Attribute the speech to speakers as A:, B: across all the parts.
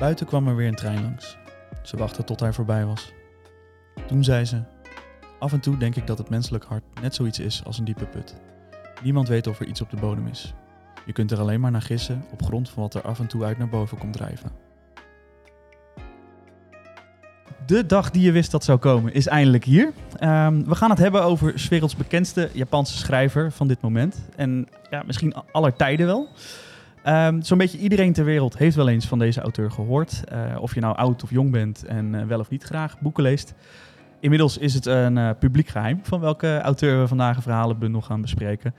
A: Buiten kwam er weer een trein langs. Ze wachtte tot hij voorbij was. Toen zei ze: Af en toe denk ik dat het menselijk hart net zoiets is als een diepe put. Niemand weet of er iets op de bodem is. Je kunt er alleen maar naar gissen op grond van wat er af en toe uit naar boven komt drijven. De dag die je wist dat zou komen is eindelijk hier. Ehm, we gaan het hebben over 's werelds bekendste Japanse schrijver van dit moment. En ja, misschien aller tijden wel. Ehm, Zo'n beetje iedereen ter wereld heeft wel eens van deze auteur gehoord. Eh, of je nou oud of jong bent en eh, wel of niet graag boeken leest. Inmiddels is het een eh, publiek geheim van welke auteur we vandaag een verhalenbundel gaan bespreken.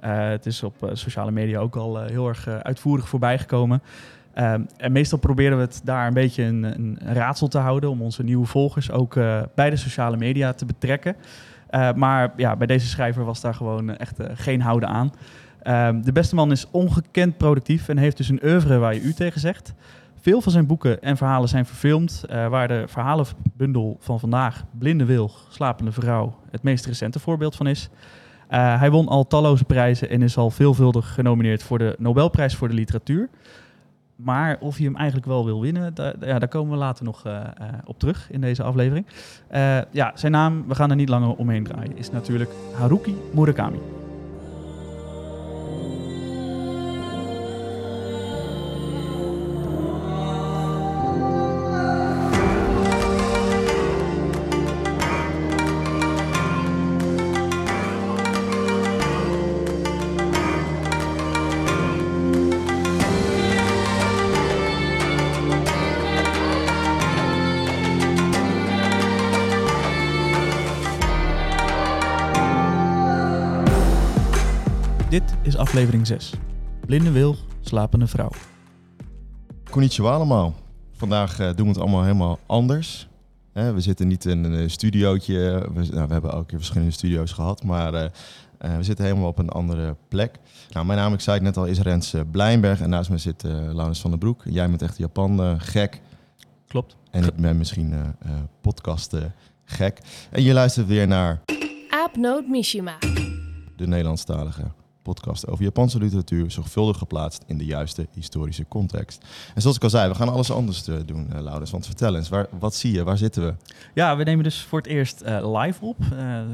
A: Het is op sociale media ook al heel erg uitvoerig voorbij gekomen. Ehm, en meestal proberen we het daar een beetje een, een raadsel te houden om onze nieuwe volgers ook bij de sociale media te betrekken. Maar ja, bij deze schrijver was daar gewoon echt geen houden aan. Ehm, de beste man is ongekend productief en heeft dus een oeuvre waar je u tegen zegt. Veel van zijn boeken en verhalen zijn verfilmd, eh, waar de verhalenbundel van vandaag, Blinde Wilg, Slapende Vrouw, het meest recente voorbeeld van is. Eh, hij won al talloze prijzen en is al veelvuldig genomineerd voor de Nobelprijs voor de literatuur. Maar of je hem eigenlijk wel wil winnen, daar, ja, daar komen we later nog eh, op terug in deze aflevering. Ja, zijn naam, we gaan er niet langer omheen draaien, is natuurlijk Haruki Murakami. Aflevering 6. Blinde Wilg, Slapende Vrouw.
B: Konnichiwa allemaal. Vandaag eh, doen we het allemaal helemaal anders. Hè, we zitten niet in een studiootje. We, nou, we hebben elke keer verschillende studio's gehad, maar eh, eh, we zitten helemaal op een andere plek. Nou, mijn naam, ik zei het net al, is Rens Blijnberg. En naast me zit eh Laurens van den Broek. Jij bent echt Japan eh, gek.
A: Klopt.
B: En ik ben misschien eh, eh, podcast gek. En je luistert weer naar
C: Aapnoot Mishima.
B: de Nederlandstalige podcast over Japanse literatuur, zorgvuldig geplaatst in de juiste historische context. En zoals ik al zei, we gaan alles anders eh, doen, eh, Laurens. Want vertel eens, waar, wat zie je? Waar zitten we?
A: Ja, we nemen dus voor het eerst eh, live op.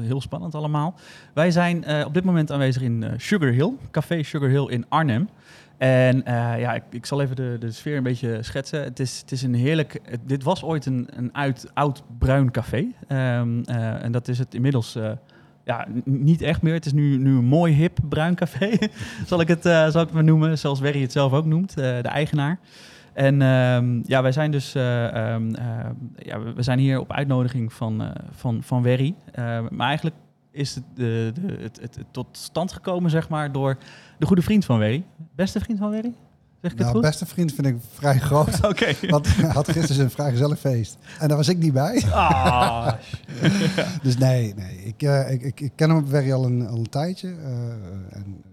A: Heel spannend allemaal. Wij zijn op dit moment aanwezig in Sugar Hill, Café Sugar Hill in Arnhem. En ja, ik, ik zal even de, de sfeer een beetje schetsen. Het is, het is een heerlijk. dit was ooit een, een uit, oud bruin café. Ehm, eh, en dat is het inmiddels. Ja, niet echt meer. Het is nu, nu een mooi hip bruin café. zal ik het, eh, zal ik maar noemen. Zoals Werry het zelf ook noemt, eh, de eigenaar. En ehm, ja, wij zijn dus eh, ehm, eh, ja, we- zijn hier op uitnodiging van, van, van Werry. Maar eigenlijk is het, de, de, het, het, het tot stand gekomen, zeg maar, door de goede vriend van Werry. Beste vriend van Werry? Zeg ik het
D: Nou,
A: goed?
D: beste vriend vind ik vrij groot.
A: Oké.
D: Want hij had gisteren een vrij gezellig feest. En daar was ik niet bij.
A: Ah,
D: Dus nee, nee. Ik, eh, ik, ik, ik ken hem Werry al een, al een tijdje. eh, en,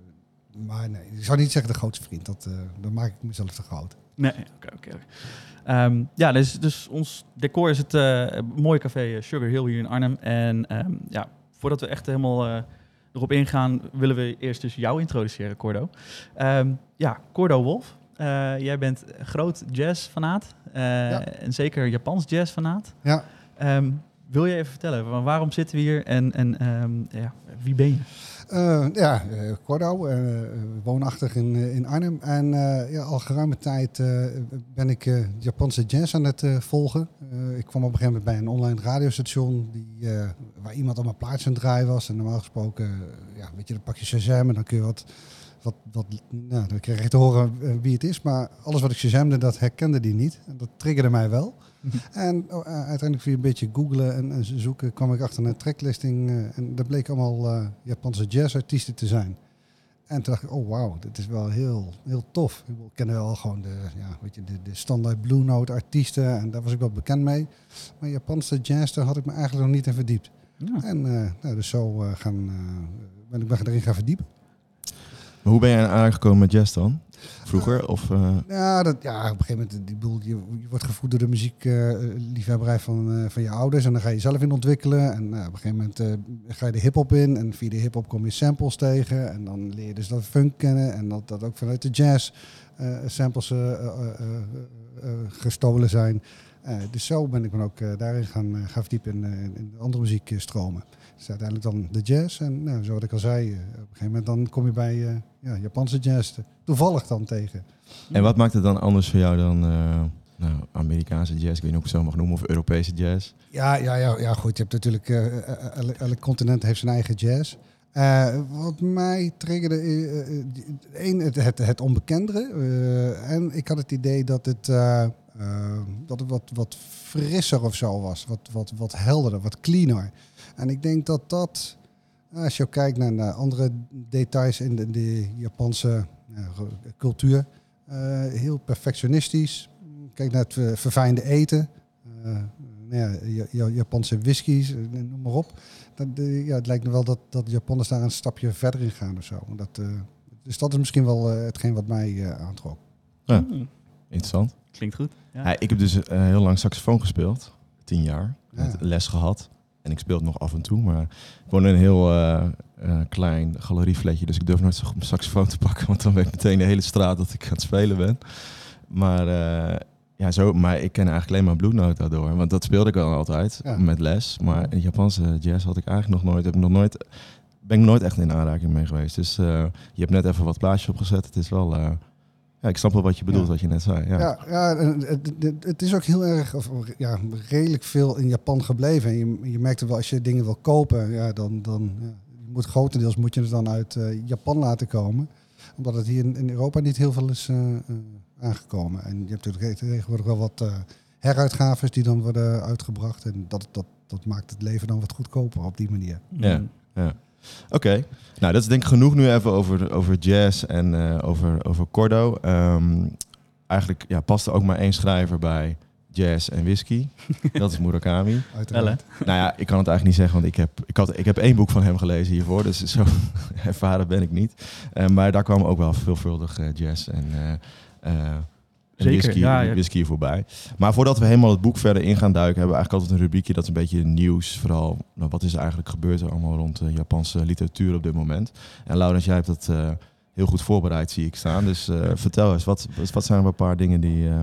D: maar nee, ik zou niet zeggen de grootste vriend. Dat, eh, dan maak ik mezelf te groot.
A: Nee, oké, oké. Ehm, ja, dus, dus ons decor is het mooie café Sugar Hill hier in Arnhem. En ehm, ja, voordat we echt helemaal erop ingaan, willen we eerst dus jou introduceren, Cordo. Ehm, ja, Cordo Wolf. Eh, jij bent groot jazzfanaat. eh
D: Ja.
A: En zeker Japans jazzfanaat.
D: Ja,
A: Ehm wil je even vertellen, wa- waarom zitten we hier en, en ehm, ja, wie ben je?
D: Eh, ja Cordo, woonachtig in, in Arnhem. En ja, al geruime tijd ben ik Japanse jazz aan het volgen. Ik kwam op een gegeven moment bij een online radiostation die, waar iemand allemaal plaatsen aan het draaien was. En normaal gesproken, ja, weet je, dan pak je Shazam en dan kun je wat... wat, wat nou, dan krijg je te horen eh, wie het is. Maar alles wat ik Shazamde, dat herkende die niet. En dat triggerde mij wel. En oh, eh, uiteindelijk via een beetje googlen en, en zoeken kwam ik achter een tracklisting. eh, en dat bleek allemaal Japanse jazzartiesten te zijn. En toen dacht ik, oh wauw, dit is wel heel, heel tof. Ik Ik kende wel gewoon de, ja, weet je, de, de standaard Blue Note artiesten. En daar was ik wel bekend mee. Maar Japanse jazz, daar had ik me eigenlijk nog niet in verdiept.
A: Ja.
D: En nou, dus zo gaan, ben ik me erin gaan verdiepen.
B: Maar hoe ben je aangekomen met jazz dan? Vroeger? Of, eh,
D: Ja, dat, ja, op een gegeven moment, ik bedoel, je, je wordt gevoed door de muziekliefhebberij van, eh, van je ouders. En dan ga je jezelf in ontwikkelen. En nou, op een gegeven moment eh, ga je de hip-hop in. En via de hip-hop kom je samples tegen. En dan leer je dus dat funk kennen. En dat dat ook vanuit de jazz eh, samples eh, eh, eh, eh, eh, gestolen zijn. Eh, dus zo ben ik dan ook eh, daarin gaan, eh, gaan verdiepen in, eh, in de andere muziekstromen. Dus uiteindelijk dan de jazz. En nou, zo wat ik al zei, eh, op een gegeven moment dan kom je bij eh, ja, Japanse jazz toevallig dan tegen.
B: En wat maakt het dan anders voor jou dan eh, nou, Amerikaanse jazz, ik weet niet hoe ik het zo mag noemen, of Europese jazz?
D: Ja, ja, ja, ja, goed. Je hebt natuurlijk, eh, elk, elk continent heeft zijn eigen jazz. Wat mij triggerde, één, het, het, het onbekendere. en ik had het idee dat het, dat het wat, wat frisser of zo was. Wat, wat, wat helderder, wat cleaner. En ik denk dat dat, als je ook kijkt naar, andere details in de, de Japanse ja, cultuur, eh, heel perfectionistisch. Kijk naar het eh, verfijnde eten. Eh, nou ja, Ja- Ja- Japanse whiskies, eh, noem maar op. Dat, eh, ja, het lijkt me wel dat, dat Japanners daar een stapje verder in gaan of zo. Dat, eh, dus dat is misschien wel eh, hetgeen wat mij eh, aantrok.
B: Ja.
A: Hmm,
B: Interessant.
A: Klinkt goed. Ja.
B: Ja, ik heb dus eh, heel lang saxofoon gespeeld, tien jaar, les gehad. En ik speel het nog af en toe, maar ik woon in een heel eh, eh, klein galeriefletje, dus ik durf nooit zo goed mijn saxofoon te pakken, want dan weet ik meteen de hele straat dat ik aan het spelen ben. Maar, eh, ja, zo, maar ik ken eigenlijk alleen maar Blue Note daardoor, want dat speelde ik al altijd
D: Ja.
B: met les. Maar in Japanse jazz had ik eigenlijk nog nooit, heb ik nog nooit, ben ik nooit echt in aanraking mee geweest. Dus je hebt net even wat plaatjes opgezet. Het is wel, ja, ik snap wel wat je bedoelt,
D: Ja.
B: wat je net zei. Ja.
D: Ja, ja, het, het, het is ook heel erg, of ja, redelijk veel in Japan gebleven. En je, je merkt het wel, als je dingen wil kopen, ja, dan, dan ja, je moet grotendeels moet je het dan uit eh, Japan laten komen. Omdat het hier in, in Europa niet heel veel is eh, eh, aangekomen. En je hebt natuurlijk tegenwoordig wel wat eh, heruitgaves die dan worden uitgebracht. En dat, dat, dat maakt het leven dan wat goedkoper op die manier.
B: Ja. Oké, nou dat is denk ik genoeg nu even over, over jazz en eh, over, over Cordo. Ehm, eigenlijk ja, past er ook maar één schrijver bij jazz en whisky. dat is Murakami.
D: Uiteraard.
B: Nou ja, ik kan het eigenlijk niet zeggen, want ik heb, ik had, ik heb één boek van hem gelezen hiervoor. Dus zo ervaren ben ik niet. Eh, maar daar kwam ook wel veelvuldig eh, jazz en, eh, eh, en
A: Zeker,
B: whisky,
A: ja, ja.
B: whisky voorbij. Maar voordat we helemaal het boek verder in gaan duiken, hebben we eigenlijk altijd een rubriekje dat is een beetje nieuws. Vooral, nou, wat is er eigenlijk gebeurd er allemaal rond de Japanse literatuur op dit moment. En Laurens, jij hebt dat eh, heel goed voorbereid, zie ik staan. Dus eh, vertel eens, wat, wat- zijn er een paar dingen die, eh,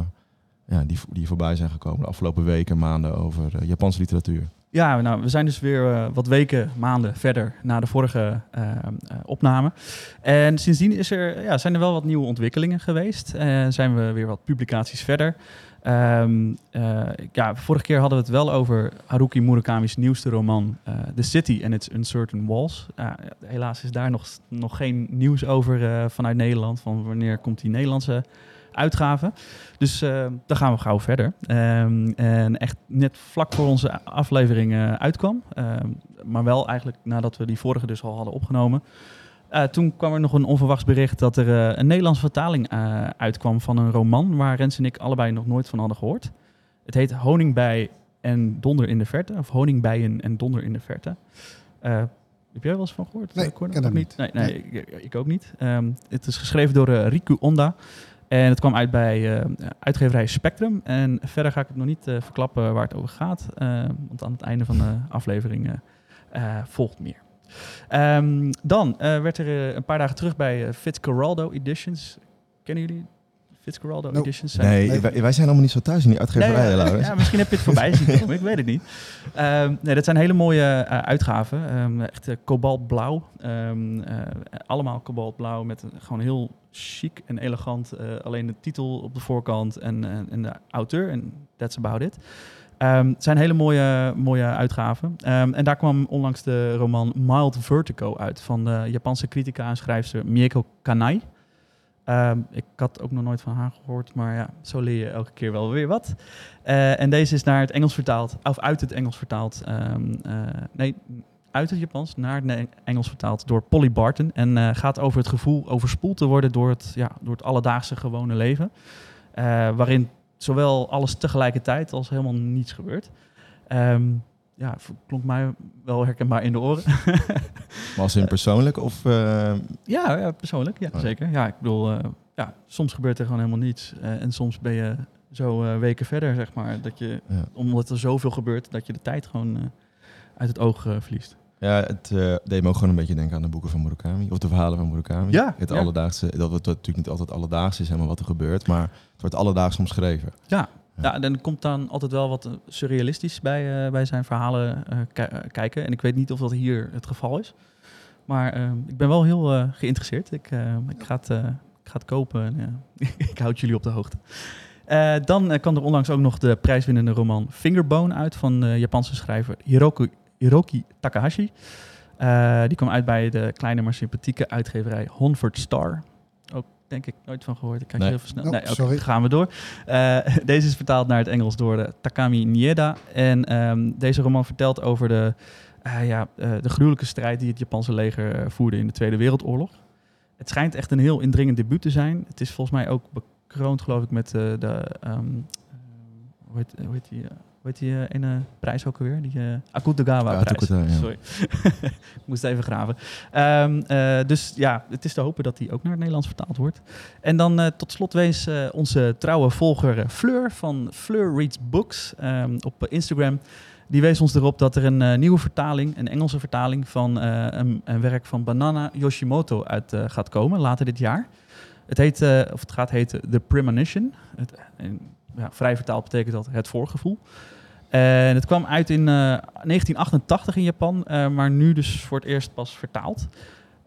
B: ja, die, die voorbij zijn gekomen de afgelopen weken, maanden over eh, Japanse literatuur?
A: Ja, nou, we zijn dus weer eh, wat weken, maanden verder na de vorige eh, opname. En sindsdien is er, ja, zijn er wel wat nieuwe ontwikkelingen geweest. En zijn we weer wat publicaties verder. Ehm, eh, ja, vorige keer hadden we het wel over Haruki Murakami's nieuwste roman The City and Its Uncertain Walls. Helaas is daar nog, nog geen nieuws over vanuit Nederland. Van wanneer komt die Nederlandse uitgave. Dus eh daar gaan we gauw verder. Ehm, en echt net vlak voor onze aflevering eh, uitkwam. Ehm, maar wel eigenlijk nadat we die vorige dus al hadden opgenomen. Eh, toen kwam er nog een onverwachts bericht dat er een Nederlandse vertaling uitkwam van een roman waar Rens en ik allebei nog nooit van hadden gehoord. Het heet Honingbij en Donder in de Verte. Of Honingbijen en Donder in de Verte. Heb jij er wel eens van gehoord?
D: Nee,
A: Cor?
D: ken hem niet.
A: Nee, nee, Ik, ik ook niet. Ehm, het is geschreven door Riku Onda. En het kwam uit bij eh, uitgeverij Spectrum. En verder ga ik het nog niet eh, verklappen waar het over gaat. eh, want aan het einde van de aflevering volgt meer. Ehm, dan werd er een paar dagen terug bij eh, Fitzcarraldo Editions. Kennen jullie Fitzcarraldo
D: Nope.
A: Editions? Zijn-
B: Nee,
D: Nee.
B: Wij, wij zijn allemaal niet zo thuis in die uitgeverijen,
A: Nee, ja, misschien heb je het voorbij zien komen, ik weet het niet. Ehm, nee, dat zijn hele mooie eh, uitgaven. Ehm, echt eh, kobaltblauw. Ehm, eh, allemaal kobaltblauw met een, gewoon heel chic en elegant. eh, alleen de titel op de voorkant en, en, en de auteur. En that's about it. Ehm, het zijn hele mooie, mooie uitgaven. Ehm, en daar kwam onlangs de roman Mild Vertigo uit van de Japanse critica en schrijfster Mieko Kanai. Ehm, ik had ook nog nooit van haar gehoord, maar ja, zo leer je elke keer wel weer wat. Eh, en deze is naar het Engels vertaald, of uit het Engels vertaald. ehm, eh, nee, uit het Japans naar het Engels vertaald door Polly Barton. En eh, gaat over het gevoel overspoeld te worden door het, ja, door het alledaagse gewone leven. Waarin zowel alles tegelijkertijd als helemaal niets gebeurt. Ehm, ja, klonk mij wel herkenbaar in de oren.
B: Als in persoonlijk of... eh,
A: ja, ja, persoonlijk, ja,
B: Oh.
A: zeker. Ja, ik bedoel, eh, ja, soms gebeurt er gewoon helemaal niets. Eh, en soms ben je zo weken verder, zeg maar. Dat je,
B: ja.
A: omdat er zoveel gebeurt, dat je de tijd gewoon uit het oog verliest.
B: Ja, het deed me ook gewoon een beetje denken aan de boeken van Murakami. Of de verhalen van Murakami.
A: Ja,
B: Het
A: ja.
B: alledaagse, dat het natuurlijk niet altijd alledaags is, helemaal wat er gebeurt. Maar het wordt alledaags omschreven. Ja.
A: Ja, dan komt dan altijd wel wat eh, surrealistisch bij, eh, bij zijn verhalen eh, ki- kijken. En ik weet niet of dat hier het geval is. Maar eh, ik ben wel heel geïnteresseerd. Ik, ik, ga het, ik ga kopen en ik houd jullie op de hoogte. Dan kwam er onlangs ook nog de prijswinnende roman Fingerbone uit van de Japanse schrijver Hiroki, Hiroki Takahashi. Die kwam uit bij de kleine maar sympathieke uitgeverij Honford Star. Denk ik nooit van gehoord. Ik kijk
B: Nee.
A: heel veel snel.
D: Nope,
A: nee,
D: sorry.
A: gaan we door. Eh, deze is vertaald naar het Engels door de Takami Nieda. En ehm, deze roman vertelt over de, eh, ja, eh, de gruwelijke strijd die het Japanse leger eh, voerde in de Tweede Wereldoorlog. Het schijnt echt een heel indringend debuut te zijn. Het is volgens mij ook bekroond, geloof ik, met eh, de. ehm, eh, hoe, heet, hoe heet die? Eh, heet die eh, ene prijs ook alweer? Die uh, Akutagawa
B: Ja,
A: prijs.
B: Akutagawa, ja.
A: Sorry. ik moest even graven. Ehm, eh, dus ja, het is te hopen dat die ook naar het Nederlands vertaald wordt. En dan eh, tot slot wees eh, onze trouwe volger eh, Fleur van Fleur Reads Books ehm, op eh, Instagram. Die wees ons erop dat er een eh, nieuwe vertaling, een Engelse vertaling van eh, een, een werk van Banana Yoshimoto uit eh, gaat komen later dit jaar. Het, heet, eh, of het gaat heten The Premonition. Het, en, ja, vrij vertaald betekent dat het voorgevoel. En het kwam uit in eh, 1988 in Japan, eh, maar nu dus voor het eerst pas vertaald.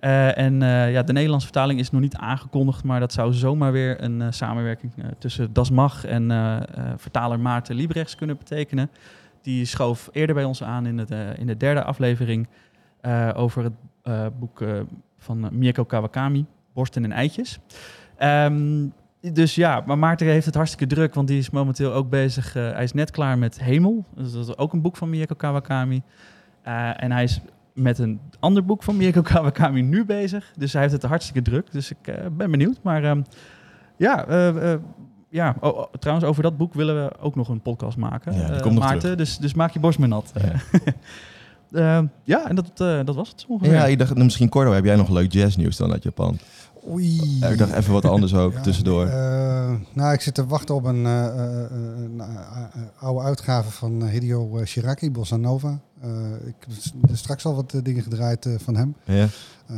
A: Eh, en eh, ja, de Nederlandse vertaling is nog niet aangekondigd, maar dat zou zomaar weer een eh, samenwerking eh, tussen Das Mag en eh, eh, vertaler Maarten Liebrechts kunnen betekenen. Die schoof eerder bij ons aan in, eh, in de derde aflevering eh, over het eh, boek eh, van eh, Mieko Kawakami, Borsten en Eitjes. Ehm, dus ja, maar Maarten heeft het hartstikke druk, want die is momenteel ook bezig. eh, hij is net klaar met Hemel. Dus dat is ook een boek van Mieko Kawakami. Eh, en hij is met een ander boek van Mieko Kawakami nu bezig. Dus hij heeft het hartstikke druk. Dus ik eh, ben benieuwd. Maar ehm, ja, ja. Oh, trouwens, over dat boek willen we ook nog een podcast maken.
B: Ja, die komt nog
A: Maarten, dus, dus maak je borst maar nat.
B: Ja.
A: Eh, ja, en dat, dat was het ongeveer.
B: Ja, ik dacht, misschien Cordo, heb jij nog leuk jazznieuws dan uit Japan?
D: Oei.
B: Ja, ik dacht even wat anders ook
D: Ja,
B: tussendoor.
D: eh, nou, ik zit te wachten op een, eh, eh, een oude uitgave van Hideo Shiraki, Bossa Nova. Eh, ik heb straks al wat dingen gedraaid eh, van hem.
B: ja?
D: Eh,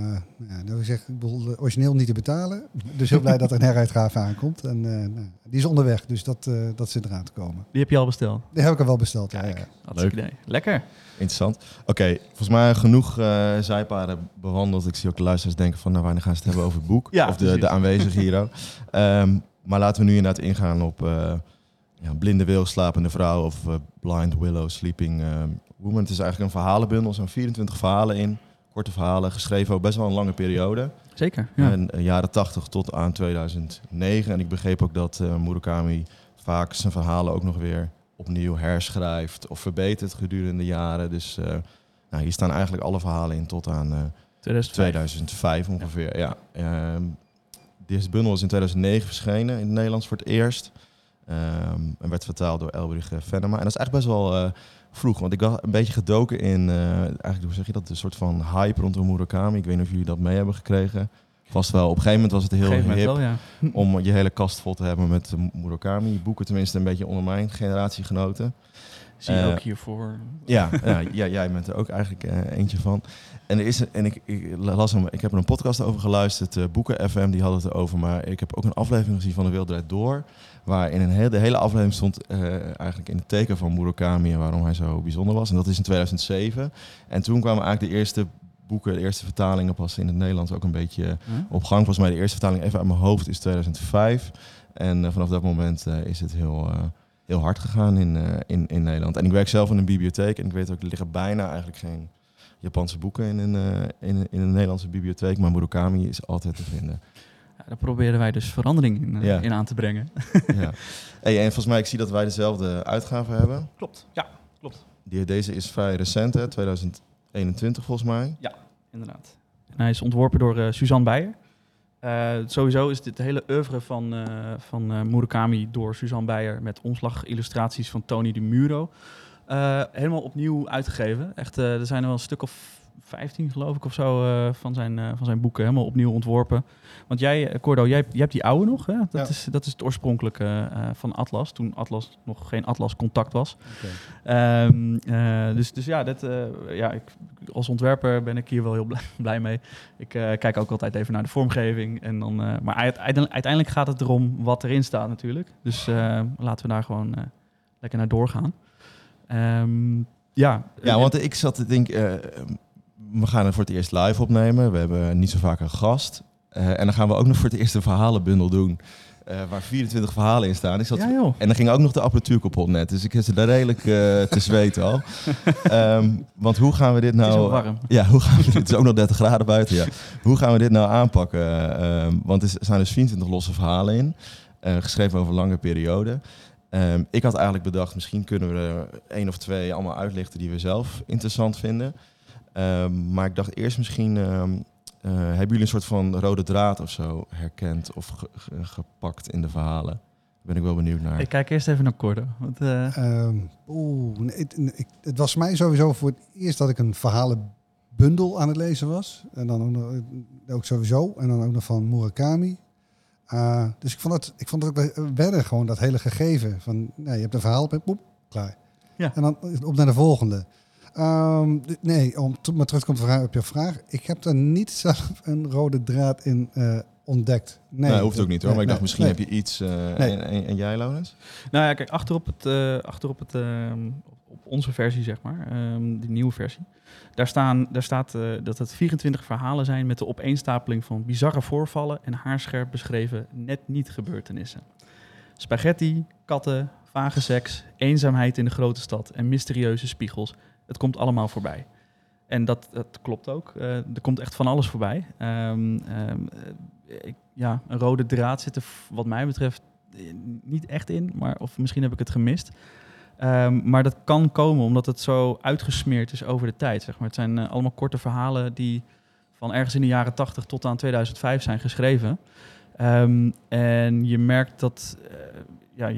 D: ja, nou, ik zeg, ik bedoel, origineel niet te betalen. Dus heel blij dat er een heruitgave aankomt. En eh, nou, die is onderweg, dus dat, dat zit eraan te komen.
A: Die heb je al besteld.
D: Die heb ik al wel besteld. Ja,
A: Kijk,
D: ja.
A: hartstikke idee. Lekker.
B: Interessant. Oké, volgens mij genoeg eh, zijpaden bewandeld. Ik zie ook de luisteraars denken van, nou, wanneer gaan ze het hebben over het boek?
A: Ja,
B: of de, de aanwezige hier ook. Ehm, maar laten we nu inderdaad ingaan op eh, ja, Blinde Wil, Slapende Vrouw of eh, Blind Willow, Sleeping eh, Woman. Het is eigenlijk een verhalenbundel, er zijn 24 verhalen in. Korte verhalen, geschreven over best wel een lange periode.
A: Zeker. Ja.
B: En jaren 80 tot aan 2009. En ik begreep ook dat eh, Murakami vaak zijn verhalen ook nog weer opnieuw herschrijft of verbetert gedurende de jaren. Dus eh, nou, hier staan eigenlijk alle verhalen in tot aan eh,
A: 2005.
B: 2005 ongeveer. Ja. Ehm, deze bundel is in 2009 verschenen in het Nederlands voor het eerst. Ehm, en werd vertaald door Elbrich eh, Venema. En dat is echt best wel eh, vroeg, want ik was een beetje gedoken in, eh, eigenlijk hoe zeg je dat, een soort van hype rondom Murakami. Ik weet niet of jullie dat mee hebben gekregen. Vast wel. Op een gegeven moment was het heel hip
A: moment wel, ja.
B: om je hele kast vol te hebben met eh, Murakami. Boeken tenminste een beetje onder mijn generatiegenoten.
A: Zie je
B: Eh,
A: ook hiervoor.
B: Ja, ja, ja, jij bent er ook eigenlijk eh, eentje van. En, er is, en ik, ik, las hem, ik heb er een podcast over geluisterd, eh, Boeken FM, die hadden het erover. Maar ik heb ook een aflevering gezien van De Wereld Door. Waar in een hele, de hele aflevering stond eigenlijk in het teken van Murakami en waarom hij zo bijzonder was. En dat is in 2007. En toen kwamen eigenlijk de eerste boeken, de eerste vertalingen pas in het Nederlands ook een beetje
A: Huh?
B: op gang. Volgens mij de eerste vertaling even uit mijn hoofd is 2005. En eh, vanaf dat moment eh, is het heel, eh, heel hard gegaan in, eh, in, in Nederland. En ik werk zelf in een bibliotheek en ik weet ook, er liggen bijna eigenlijk geen Japanse boeken in een, eh, in, een- in een Nederlandse bibliotheek. Maar Murakami is altijd te vinden.
A: Ja, daar proberen wij dus verandering in, eh,
B: Ja.
A: in aan te brengen.
B: ja. Hey, en volgens mij, ik zie dat wij dezelfde uitgave hebben.
A: Klopt. Ja, klopt.
B: Die, deze is vrij recent, hè, 2021 volgens mij.
A: Inderdaad. En hij is ontworpen door eh, Suzanne Beijer. Eh, sowieso is dit hele oeuvre van, eh, van eh, Murakami door Suzanne Beijer met omslagillustraties van Tony de Muro helemaal opnieuw uitgegeven. Echt, er zijn er wel een stuk of 15 geloof ik of zo eh, van, zijn, eh, van zijn boeken. Helemaal opnieuw ontworpen. Want jij, eh, Cordo, jij, jij hebt die oude nog. Hè? Dat,
D: Ja.
A: is, dat is het oorspronkelijke van Atlas. Toen Atlas nog geen Atlas Contact was. Ehm, eh, dus, dus ja, dat, ja ik, als ontwerper ben ik hier wel heel blij, blij mee. Ik kijk ook altijd even naar de vormgeving. En dan, maar uiteindelijk, gaat het erom wat erin staat natuurlijk. Dus laten we daar gewoon lekker naar doorgaan. Ehm, ja,
B: Ja, want ik zat te denken, we gaan het voor het eerst live opnemen. We hebben niet zo vaak een gast. Eh, en dan gaan we ook nog voor het eerst een verhalenbundel doen. eh, waar 24 verhalen in staan. Ik zat,
A: ja joh.
B: En dan ging ook nog de apparatuur kapot net. Dus ik zit daar redelijk eh, te zweten al. Ehm, want hoe gaan we dit
A: Het is
B: nou...
A: warm.
B: Ja, hoe gaan we dit? Het is ook nog 30 graden buiten. Ja. Hoe gaan we dit nou aanpakken? Ehm, want er zijn dus 24 losse verhalen in, geschreven over lange periode. Ehm, ik had eigenlijk bedacht, misschien kunnen we er één of twee allemaal uitlichten die we zelf interessant vinden. Ehm, maar ik dacht eerst misschien, ehm, eh, hebben jullie een soort van rode draad of zo herkend of ge- ge- gepakt in de verhalen? Daar ben ik wel benieuwd naar.
A: Ik kijk eerst even naar Cordo. Want, eh,
D: Ehm, Oeh, nee, het, nee, ik- het was mij sowieso voor het eerst dat ik een verhalenbundel aan het lezen was. En dan ook, nog, eh, ook sowieso. En dan ook nog van Murakami. Uh, dus ik vond het, ik vond het ook verder gewoon dat hele gegeven. Van, nee, je hebt een verhaal, boep, klaar.
A: Ja.
D: En dan op naar de volgende. Um, nee, om maar terug te komen op je vraag. Ik heb er niet zelf een rode draad in uh, ontdekt. Nee,
B: nee, hoeft ook niet hoor.
D: Nee,
B: maar ik dacht, misschien
D: nee.
B: heb je iets. Uh,
D: Nee.
B: en, en, en, jij, Laurens?
A: Nou ja, kijk, achterop, het, uh, achterop, het, uh, op onze versie, zeg maar, um, die nieuwe versie, daar, staan, daar staat uh, dat het 24 verhalen zijn met de opeenstapeling van bizarre voorvallen en haarscherp beschreven net niet gebeurtenissen. Spaghetti, katten, vage seks, eenzaamheid in de grote stad en mysterieuze spiegels. Het komt allemaal voorbij. En dat, dat klopt ook. Uh, er komt echt van alles voorbij. Um, ik, ja, een rode draad zit er wat mij betreft niet echt in, maar of misschien heb ik het gemist. Um, maar dat kan komen omdat het zo uitgesmeerd is over de tijd. Zeg maar. Het zijn uh, allemaal korte verhalen die van ergens in de jaren 80 tot aan 2005 zijn geschreven. En je merkt dat. Ja,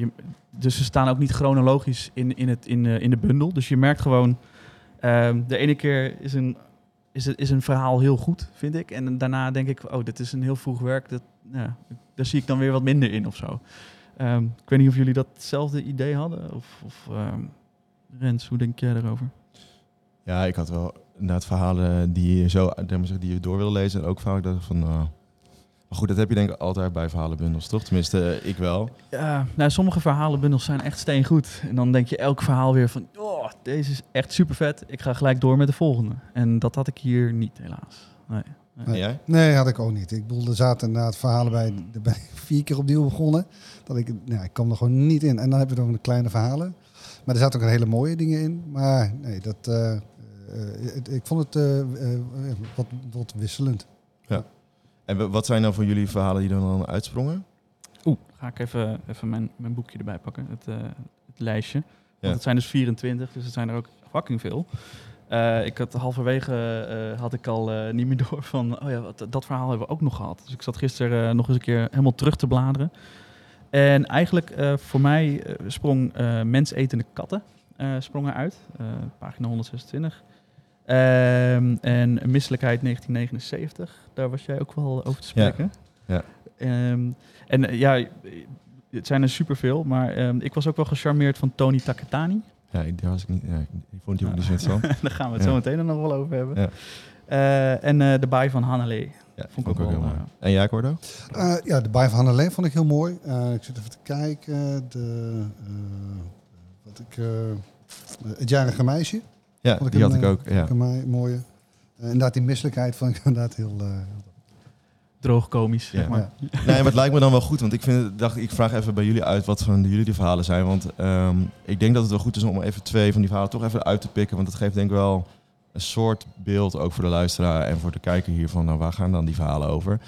A: dus ze staan ook niet chronologisch in, in, het, in, in de bundel. Dus je merkt gewoon. Um, de ene keer is een, is, is een verhaal heel goed, vind ik. En daarna denk ik, oh, dit is een heel vroeg werk. Dat, daar zie ik dan weer wat minder in of zo. Um, ik weet niet of jullie datzelfde idee hadden. Of, of um, Rens, hoe denk jij daarover?
B: Ja, ik had wel inderdaad verhalen die je zo die je door wil lezen. En ook vaak dacht van. Uh, maar goed, dat heb je denk ik altijd bij verhalenbundels, toch? Tenminste, ik wel.
A: Ja, nou, sommige verhalenbundels zijn echt steengoed. En dan denk je elk verhaal weer van, oh, deze is echt super vet. Ik ga gelijk door met de volgende. En dat had ik hier niet, helaas. Nee.
B: Nee. En jij?
D: Nee, had ik ook niet. Ik bedoel, er zaten inderdaad verhalen bij. Daar ben ik vier keer opnieuw begonnen. Dat ik, nou, ik kwam er gewoon niet in. En dan heb je nog de kleine verhalen. Maar er zaten ook een hele mooie dingen in. Maar nee, dat, uh, uh, ik vond het uh, wat, wat wisselend.
B: Ja. En wat zijn dan voor jullie verhalen die dan uitsprongen?
A: Oeh, ga ik even, even mijn, mijn boekje erbij pakken, het, het lijstje. Want ja. het zijn dus 24, dus het zijn er ook fucking veel. Uh, ik had halverwege uh, had ik al niet meer door van, oh ja, wat, dat verhaal hebben we ook nog gehad. Dus ik zat gisteren nog eens een keer helemaal terug te bladeren. En eigenlijk voor mij sprong mensetende katten sprongen uit, pagina 126. Um, en Misselijkheid 1979, daar was jij ook wel over te spreken.
B: Ja. ja.
A: Um, en ja, het zijn er superveel, maar um, ik was ook wel gecharmeerd van Tony Takatani.
B: Ja, daar was ik niet. Ja, ik vond die ook niet zo interessant.
A: Daar gaan we het ja. zo meteen nog wel over hebben. Ja. Uh, en uh, de baai van Hannelee.
B: Ja, vond ik ook, ook wel. mooi. en jij, Cordo?
D: Uh, ja, de baai van Hannelee vond ik heel mooi. ik zit even te kijken. De, wat ik, het jarige meisje.
B: Ja, die
D: een,
B: had ik ook. Ja.
D: Een mooie. inderdaad, die misselijkheid vond ik inderdaad heel...
A: droog komisch.
B: Ja.
A: Zeg maar.
B: Nee, maar het lijkt me dan wel goed. Want ik, vind, dacht, ik vraag even bij jullie uit wat van jullie die verhalen zijn. Want um, ik denk dat het wel goed is om even twee van die verhalen toch even uit te pikken. Want dat geeft denk ik wel een soort beeld ook voor de luisteraar en voor de kijker hiervan. Nou, waar gaan dan die verhalen over?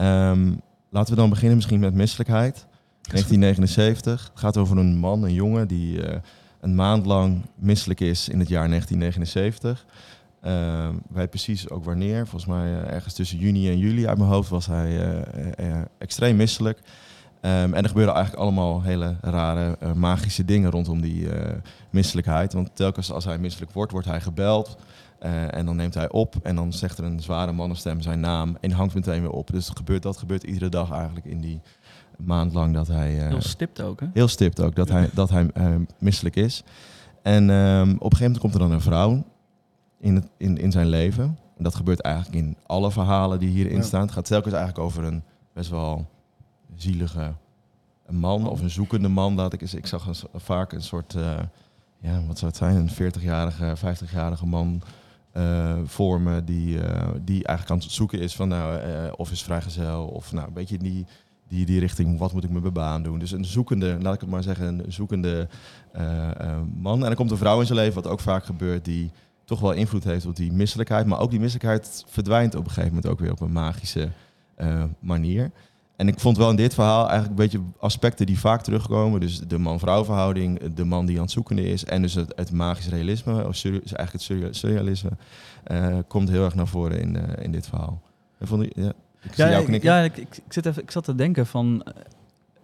B: Um, laten we dan beginnen misschien met misselijkheid. 1979. Het gaat over een man, een jongen die uh, een maand lang misselijk is in het jaar 1979. Uh, weet precies ook wanneer. Volgens mij uh, ergens tussen juni en juli uit mijn hoofd was hij uh, extreem misselijk. Ehm, en er gebeuren eigenlijk allemaal hele rare eh, magische dingen rondom die eh, misselijkheid. Want telkens als hij misselijk wordt, wordt hij gebeld. eh, en dan neemt hij op en dan zegt er een zware mannenstem zijn naam en hangt meteen weer op. Dus gebeurt, dat gebeurt iedere dag eigenlijk in die maand lang dat hij... eh,
A: Heel stipt ook, hè?
B: Heel stipt ook, dat hij, dat hij eh, misselijk is. En ehm, op een gegeven moment komt er dan een vrouw in, het, in, in zijn leven. En dat gebeurt eigenlijk in alle verhalen die hierin
D: Ja.
B: staan. Het gaat telkens eigenlijk over een best wel zielige man of een zoekende man. Laat ik, eens. ik zag een vaak een soort, eh, ja, wat zou het zijn, een 40-jarige, 50-jarige man eh voor me die, eh, die eigenlijk aan het zoeken is van nou, eh, of is vrijgezel of nou, een beetje die, die, die richting, wat moet ik met mijn baan doen. Dus een zoekende, laat ik het maar zeggen, een zoekende eh, eh, man. En dan komt een vrouw in zijn leven, wat ook vaak gebeurt, die toch wel invloed heeft op die misselijkheid. Maar ook die misselijkheid verdwijnt op een gegeven moment ook weer op een magische eh, manier. En ik vond wel in dit verhaal eigenlijk een beetje aspecten die vaak terugkomen. Dus de man-vrouw verhouding, de man die aan het zoekende is. En dus het, het magisch realisme, of eigenlijk het surre- surrealisme, komt heel erg naar voren in, in dit verhaal. En vond ik, ja, ik jou knikken.
A: ja ik, ik, ik zit even, ik zat te denken van... eh,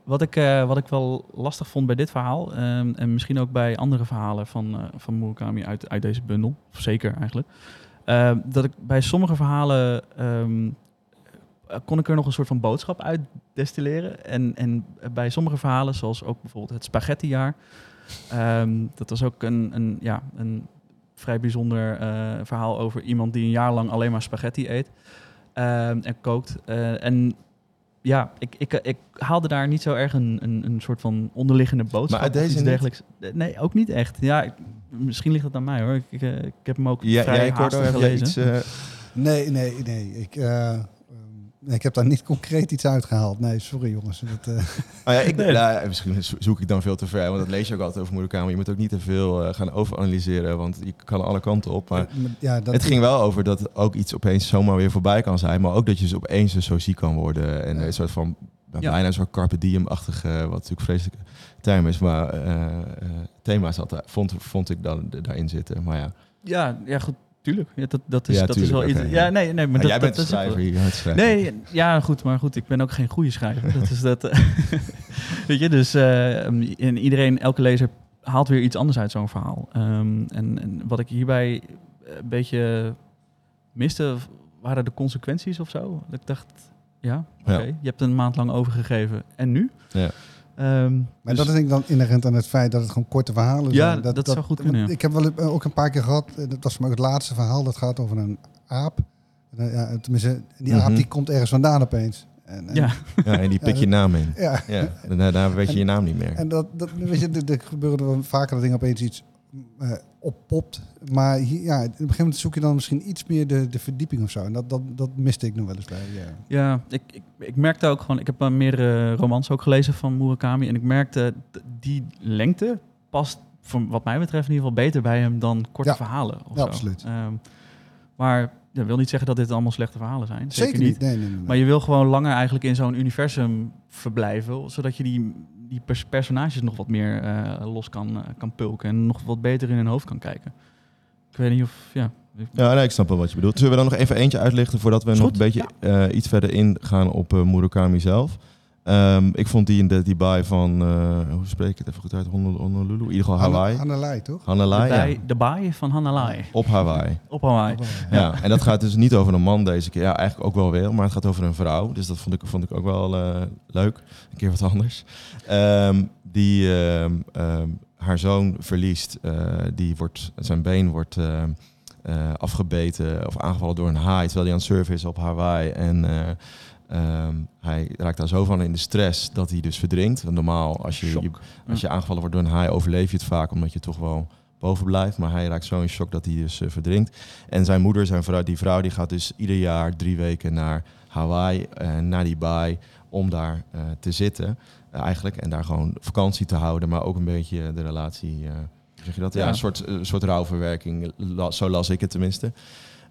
A: Wat ik, eh, wat ik wel lastig vond bij dit verhaal... ehm, en misschien ook bij andere verhalen van, eh, van Murakami uit, uit deze bundel... of zeker eigenlijk... ehm, dat ik bij sommige verhalen... ehm, eh, kon ik er nog een soort van boodschap uit destilleren. En, en bij sommige verhalen, zoals ook bijvoorbeeld het spaghettijaar... dat was ook een, een, ja, een vrij bijzonder verhaal over iemand die een jaar lang alleen maar spaghetti eet en kookt. Eh, en ja, ik, ik, ik haalde daar niet zo erg een, een, een soort van onderliggende boodschap.
B: Maar uit deze
A: dergelijks. Eh, Nee, ook niet echt. Ja, ik- misschien ligt dat aan mij hoor. Ik, ik, eh, ik heb hem ook
B: Ja,
A: vrij
B: jij,
A: haastig gelezen.
B: iets... eh,
D: Nee, nee, nee. Ik, eh, ehm, nee, ik heb daar niet concreet iets uitgehaald. Nee, sorry jongens. Dat, eh,
B: Oh ja, ik,
A: Nee.
B: nou, misschien zo- zoek ik dan veel te ver, want dat lees je ook altijd over Murakami. Je moet ook niet te veel eh, gaan overanalyseren, want je kan alle kanten op. Maar
D: ja, dat,
B: het ging wel over dat ook iets opeens zomaar weer voorbij kan zijn, maar ook dat je dus opeens dus zo ziek kan worden. En
D: Ja.
B: een soort van,
A: Ja.
B: bijna een soort carpe diem-achtige, wat natuurlijk vreselijke term is, maar eh, eh, thema zat daar, vond, vond ik dan daarin zitten. Maar ja,
A: Ja, ja, goed, tuurlijk. Ja, dat, dat is,
B: Ja,
A: dat is wel iets. ja. nee, nee, maar
B: Maar
A: dat,
B: jij bent
A: dat is ook
B: schrijver schrijver.
A: Nee, ja, goed, maar goed, ik ben ook geen goede schrijver. Dat is dat. eh, Weet je, dus eh, en iedereen, elke lezer haalt weer iets anders uit zo'n verhaal. Ehm, en, en wat ik hierbij een beetje miste, waren de consequenties of zo. Dat ik dacht, ja, oké,
B: Ja.
A: je hebt een maand lang overgegeven en nu?
B: Ja.
A: Ehm,
D: Maar
A: dus-
D: dat is denk ik dan inherent aan het feit dat het gewoon korte verhalen
A: Ja,
D: zijn.
A: dat zou goed kunnen, ja.
D: Ik heb wel eh, ook een paar keer gehad, eh, dat was maar ook het laatste verhaal, dat gaat over een aap. En, eh, ja, tenminste, die
B: Mhm.
D: aap die komt ergens vandaan opeens. En, en-
A: ja,
B: Ja, en die pik je naam in.
D: ja.
B: Ja, daarna weet je je naam niet meer.
D: En dat, dat weet je, er- er gebeuren wel vaker dat ding opeens iets eh, oppopt. Maar hier, ja, op een gegeven moment zoek je dan misschien iets meer de, de verdieping of zo. En dat, dat, dat miste ik nog wel eens bij. Ja.
A: Ja, ik, ik, ik merkte ook gewoon, ik heb meerdere romans ook gelezen van Murakami. En ik merkte die lengte past, voor wat mij betreft, in ieder geval beter bij hem dan korte
D: Ja.
A: verhalen. Of
D: Ja,
A: zo.
D: absoluut.
A: Ehm, maar dat wil niet zeggen dat dit allemaal slechte verhalen zijn. Zeker,
D: Zeker niet. Nee, nee.
A: Maar je wil gewoon langer eigenlijk in zo'n universum verblijven, zodat je die, die pers- personages nog wat meer eh, los kan, eh, kan pulken en nog wat beter in hun hoofd kan kijken. Ik weet niet of, ja.
B: Ja, nee, ik snap wel wat je bedoelt. Zullen we dan nog even eentje uitlichten voordat we nog een beetje eh, iets verder ingaan op Murakami zelf? Ehm, ik vond die in de die bij van, eh, hoe spreek ik het even goed uit, Honolulu, in ieder geval Hawaii.
D: Hanalei, toch?
A: De,
B: Hanalei, ja.
A: baai, de baai van Hanalei
B: Op Hawaii.
A: op Hawaii.
B: Ja, en dat gaat dus niet over een man deze keer. Ja, eigenlijk ook wel weer, maar het gaat over een vrouw. Dus dat vond ik, vond ik ook wel eh, leuk. Een keer wat anders. Ehm, die ehm, haar zoon verliest. Eh, die wordt, zijn been wordt afgebeten of aangevallen door een haai. Terwijl hij aan het surfen is op Hawaii. En eh, ehm, hij raakt daar zo van in de stress dat hij dus verdrinkt. Want normaal, als je, als je aangevallen wordt door een haai, overleef je het vaak. Omdat je toch wel boven blijft. Maar hij raakt zo in shock dat hij dus eh, verdrinkt. En zijn moeder, zijn vrouw, die vrouw, die gaat dus ieder jaar drie weken naar Hawaii, eh, naar die baai, om daar eh, te zitten eigenlijk. En daar gewoon vakantie te houden, maar ook een beetje de relatie, zeg je dat? Ja,
A: Ja.
B: een soort, soort rouwverwerking, la- zo las ik het tenminste.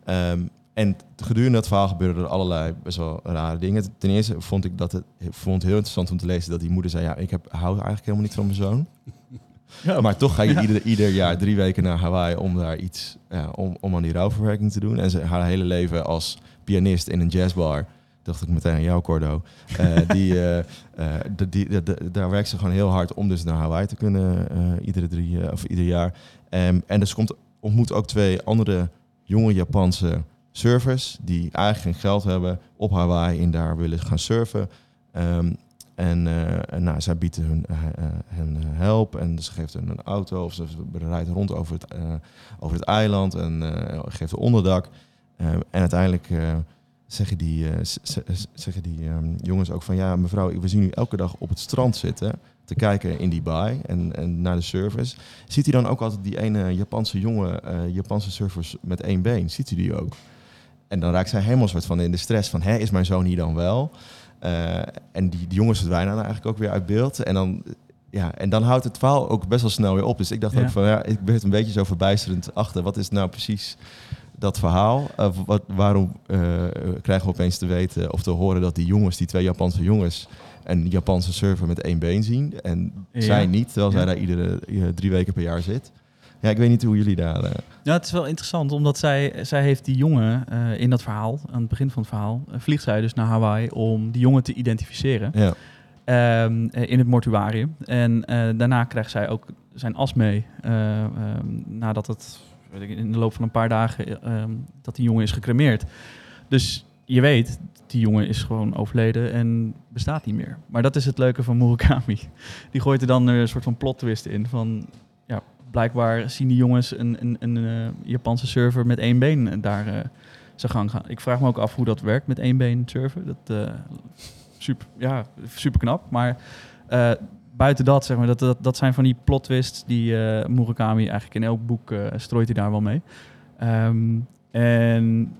B: Ehm, en gedurende het verhaal gebeurden er allerlei best wel rare dingen. Ten eerste vond ik dat het vond heel interessant om te lezen dat die moeder zei: Ja, ik heb, hou eigenlijk helemaal niet van mijn zoon.
A: Ja,
B: Maar toch ga je
A: Ja.
B: ieder, ieder jaar drie weken naar Hawaii om daar iets, ja, om, om aan die rouwverwerking te doen. En ze, haar hele leven als pianist in een jazzbar dacht ik meteen aan jou, Cordo. Eh, die, eh, eh, de- die, de- de- daar werkt ze gewoon heel hard om dus naar Hawaii te kunnen, iedere drie of ieder jaar. Ehm, en dus komt, ontmoet ook twee andere jonge Japanse surfers die eigenlijk geen geld hebben op Hawaii en daar willen gaan surfen. Ehm, en eh, en nou, zij biedt hun, eh, eh, hen help en ze geeft hen een auto of ze rijdt rond over het, over het eiland en geeft een onderdak. Ehm, en uiteindelijk zeggen die, zeggen die ehm, jongens ook van ja mevrouw, we zien u elke dag op het strand zitten te kijken in die baai en, en naar de surfers. Ziet u dan ook altijd die ene Japanse jonge eh, Japanse surfers met één been? Ziet u die ook? En dan raakt zij helemaal soort van in de stress van, hè, is mijn zoon hier dan wel? Eh, en die, die jongens verdwijnen dan eigenlijk ook weer uit beeld. En dan, ja, en dan houdt het verhaal ook best wel snel weer op. Dus ik dacht
A: Ja.
B: ook van, ja, ik ben het een beetje zo verbijsterend achter. Wat is nou precies dat verhaal? Eh, wat, waarom eh, krijgen we opeens te weten of te horen dat die jongens, die twee Japanse jongens, een Japanse surfer met één been zien? En
A: Ja.
B: zij niet, terwijl zij daar iedere drie weken per jaar zit. Ja, ik weet niet hoe jullie daar... eh,
A: Ja, het is wel interessant, omdat zij, zij heeft die jongen eh, in dat verhaal, aan het begin van het verhaal, eh, vliegt zij dus naar Hawaii om die jongen te identificeren
B: ja.
A: ehm, eh, in het mortuarium. En daarna krijgt zij ook zijn as mee, eh, ehm, nadat het weet ik, in de loop van een paar dagen eh, ehm, dat die jongen is gecremeerd. Dus je weet, die jongen is gewoon overleden en bestaat niet meer. Maar dat is het leuke van Murakami. Die gooit er dan een soort van plot twist in van blijkbaar zien die jongens een, een, een eh, Japanse server met één been eh, daar eh, zijn gang gaan. Ik vraag me ook af hoe dat werkt met één been server. Dat super, ja, super knap. Maar buiten dat, zeg maar, dat, dat, dat zijn van die plot twists die eh, Murakami eigenlijk in elk boek strooit hij daar wel mee. Ehm, en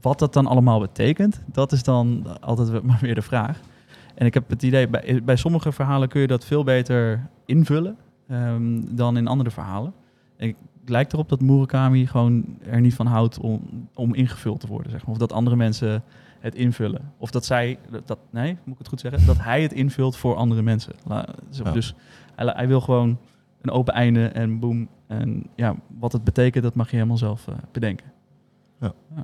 A: wat dat dan allemaal betekent, dat is dan altijd maar weer de vraag. En ik heb het idee, bij, bij sommige verhalen kun je dat veel beter invullen ehm, dan in andere verhalen. En het lijkt erop dat Murakami gewoon er niet van houdt om, om ingevuld te worden. Zeg maar. Of dat andere mensen het invullen. Of dat zij, dat, nee, moet ik het goed zeggen? Dat hij het invult voor andere mensen. La-
B: Ja.
A: Dus hij, hij wil gewoon een open einde en boem. En ja, wat het betekent, dat mag je helemaal zelf eh, bedenken.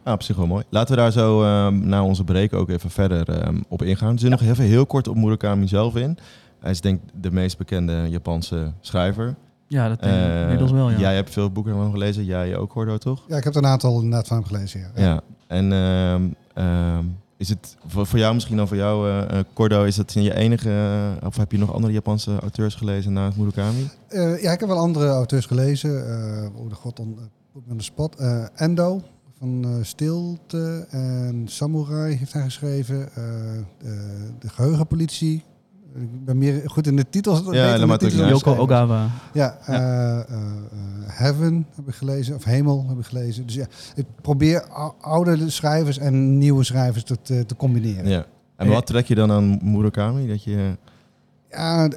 B: Ja, op zich wel mooi. Laten we daar zo ehm na onze break ook even verder ehm, op ingaan. Er zit nog even heel kort op Murakami zelf in. Hij is denk ik de meest bekende Japanse schrijver.
A: Ja, dat denk ik
B: Eh,
A: inmiddels wel, ja.
B: Jij hebt veel boeken van hem gelezen. Jij ook, Hordo, toch?
D: Ja, ik heb er een aantal inderdaad van hem gelezen. Ja.
B: Ja. En ehm, ehm, is het voor, jou misschien dan voor jou, Cordo, is dat je enige... of heb je nog andere Japanse auteurs gelezen naast Murakami?
D: Eh, ja, ik heb wel andere auteurs gelezen. Eh oh de god, on, on the spot. Eh, Endo van eh, Stilte en Samurai heeft hij geschreven. Eh, de Geheugenpolitie. Ik ben meer goed in de titels.
B: ook
D: de
A: Yoko. Ogawa.
D: Ja, eh, eh, eh, Heaven heb ik gelezen, of Hemel heb ik gelezen. Dus ja, ik probeer ou- oude schrijvers en nieuwe schrijvers te, te, te combineren.
B: Ja. En wat trek je dan aan Murakami? Dat je...
D: Ja,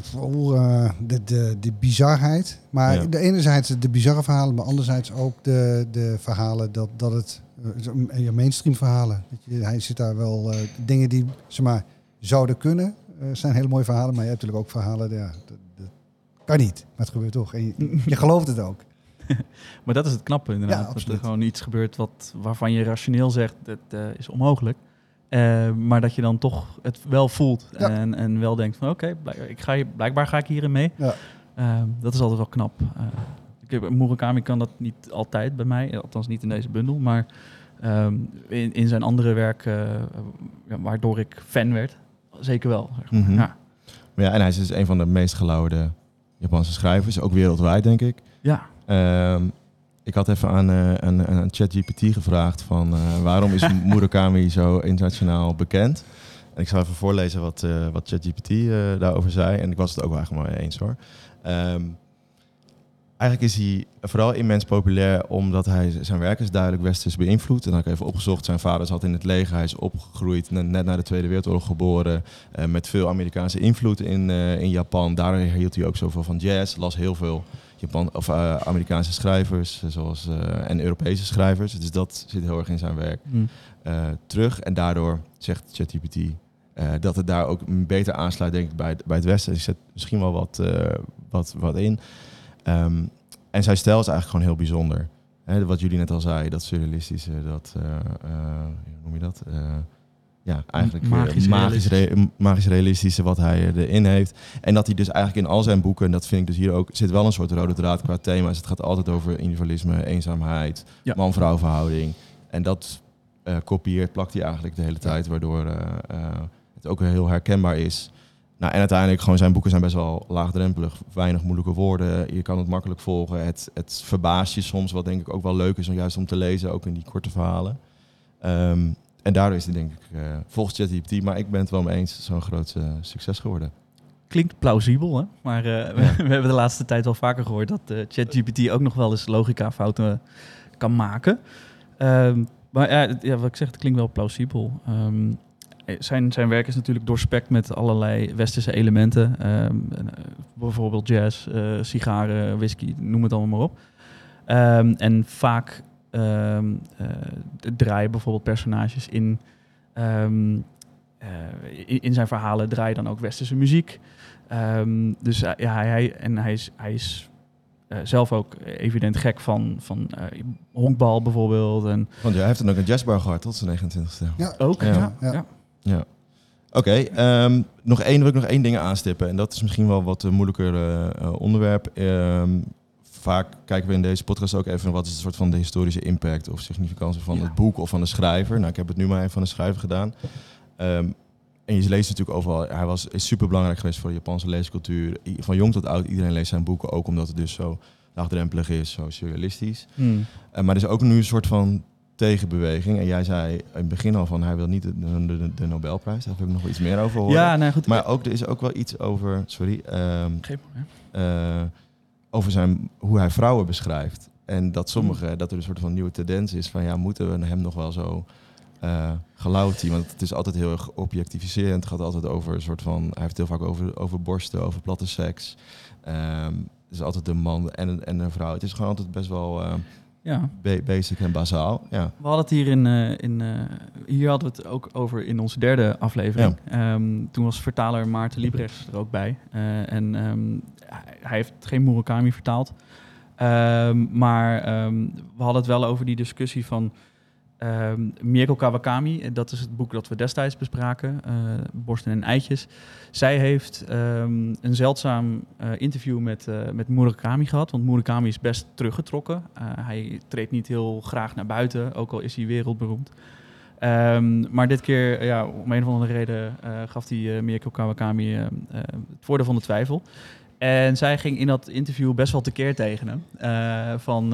D: vooral eh, de, de, de bizarheid. Maar
B: Ja.
D: de enerzijds de bizarre verhalen, maar anderzijds ook de, de verhalen dat, dat het... ja, mainstream verhalen. Dat je, hij zit daar wel... eh, dingen die, zeg maar, zouden kunnen. Eh, zijn hele mooie verhalen. Maar je hebt natuurlijk ook verhalen... Ja, dat, dat kan niet, maar het gebeurt toch. En je, je gelooft het ook.
A: Maar dat is het knappe inderdaad.
D: Ja,
A: dat er gewoon iets gebeurt wat, waarvan je rationeel zegt, dat eh, is onmogelijk. Eh, maar dat je dan toch het wel voelt.
D: Ja.
A: En, en wel denkt van oké, ik ga blijkbaar ga ik hierin mee.
D: Ja.
A: Eh, dat is altijd wel knap. Ik heb, Murakami kan dat niet altijd bij mij. Althans niet in deze bundel. Maar ehm, in, in zijn andere werk, waardoor ik fan werd, zeker wel. Zeg maar.
B: Mhm.
A: ja.
B: Maar ja, en hij is dus een van de meest gelouden Japanse schrijvers, ook wereldwijd denk ik.
A: ja,
B: Ehm, ik had even aan, aan, aan ChatGPT gevraagd van eh, waarom is Murakami zo internationaal bekend? En ik zal even voorlezen wat, eh, wat ChatGPT daarover zei. En ik was het ook wel eigenlijk maar eens hoor. Ehm, eigenlijk is hij vooral immens populair omdat hij zijn werk is duidelijk westers beïnvloed. En dan heb ik even opgezocht. Zijn vader zat in het leger. Hij is opgegroeid ne- net na de Tweede Wereldoorlog geboren. eh, met veel Amerikaanse invloed in, eh, in Japan. Daardoor hield hij ook zoveel van jazz. Las heel veel Japan, of, eh, Amerikaanse schrijvers zoals, en Europese schrijvers. Dus dat zit heel erg in zijn werk
A: Hm.
B: eh, terug. En daardoor zegt ChatGPT eh, dat het daar ook beter aansluit denk ik, bij, het- bij het Westen. Ik zet misschien wel wat, wat, wat in. Ehm, en zijn stijl is eigenlijk gewoon heel bijzonder. Wat jullie net al zei, dat surrealistische, dat, eh, eh, hoe noem je dat? Eh, ja, eigenlijk
A: Magisch
B: magisch, magisch, re- magisch realistische wat hij erin heeft. En dat hij dus eigenlijk in al zijn boeken, en dat vind ik dus hier ook, zit wel een soort rode draad qua thema's. Het gaat altijd over individualisme, eenzaamheid,
A: Ja.
B: man-vrouw verhouding. En dat kopieert, plakt hij eigenlijk de hele tijd, waardoor het ook heel herkenbaar is. Nou, en uiteindelijk gewoon zijn boeken zijn best wel laagdrempelig. Weinig moeilijke woorden. Je kan het makkelijk volgen. Het, het verbaast je soms, wat denk ik ook wel leuk is om juist om te lezen, ook in die korte verhalen. Ehm, en daardoor is het denk ik eh, volgens ChatGPT, maar ik ben het wel mee eens, zo'n groot eh, succes geworden.
A: Klinkt plausibel, hè? maar eh, we,
B: Ja.
A: we hebben de laatste tijd wel vaker gehoord dat ChatGPT ook nog wel eens logica-fouten kan maken. Ehm, maar ja, wat ik zeg, het klinkt wel plausibel. Ehm, eh, zijn, zijn werk is natuurlijk doorspekt met allerlei westerse elementen. Ehm, eh, bijvoorbeeld jazz, eh, sigaren, whisky, noem het allemaal maar op. Ehm, en vaak ehm, eh, draaien bijvoorbeeld personages in, ehm, eh, in, in zijn verhalen draaien dan ook westerse muziek. Ehm, dus eh, ja, hij, en hij is, hij is eh, zelf ook evident gek van, van eh, honkbal bijvoorbeeld. En
B: Want ja, hij heeft dan ook een jazzbar gehad tot zijn 29ste.
D: Ja,
A: ook,
B: Ja.
A: ja.
D: Ja.
B: Oké, ehm, nog één wil ik nog één ding aanstippen. En dat is misschien wel wat een moeilijker eh, eh, onderwerp. Ehm, vaak kijken we in deze podcast ook even wat is een soort van de historische impact of significantie van
A: Ja.
B: het boek of van de schrijver. Nou, ik heb het nu maar even van de schrijver gedaan. Ehm, en je leest natuurlijk overal. Hij was is super belangrijk geweest voor de Japanse leescultuur. I- Van jong tot oud, iedereen leest zijn boeken, ook omdat het dus zo laagdrempelig is, zo surrealistisch.
A: Hmm.
B: Eh, maar er is ook nu een soort van tegenbeweging. En jij zei in het begin al van hij wil niet de, de, de, Nobelprijs. Daar heb ik nog wel iets meer over horen.
A: Ja, nou goed.
B: Maar ook, er is ook wel iets over, sorry, ehm,
A: Geen probleem.
B: eh, over zijn, hoe hij vrouwen beschrijft. En dat sommige, dat er een soort van nieuwe tendens is van ja, moeten we hem nog wel zo gelout zien? Want het is altijd heel erg objectificerend. Het gaat altijd over een soort van, hij heeft heel vaak over, over borsten, over platte seks. Ehm, het is altijd een man en, en een vrouw. Het is gewoon altijd best wel eh,
A: Ja.
B: ba- basic en bazaal. Ja.
A: We hadden het hier in, eh, in eh, hier hadden we het ook over in onze derde aflevering. Ehm, toen was vertaler Maarten Liebrechts er ook bij. Eh, en ehm, hij, hij heeft geen Murakami vertaald. Ehm, maar we hadden het wel over die discussie van ehm Mieko Kawakami. Dat is het boek dat we destijds bespraken. eh, Borsten en eitjes. Zij heeft ehm, een zeldzaam eh, interview met, eh, met Murakami gehad. Want Murakami is best teruggetrokken. Hij treedt niet heel graag naar buiten, ook al is hij wereldberoemd. Ehm, maar dit keer, ja, om een of andere reden, gaf hij uh, Mieko Kawakami het voordeel van de twijfel. En zij ging in dat interview best wel tekeer tegen hem. Van,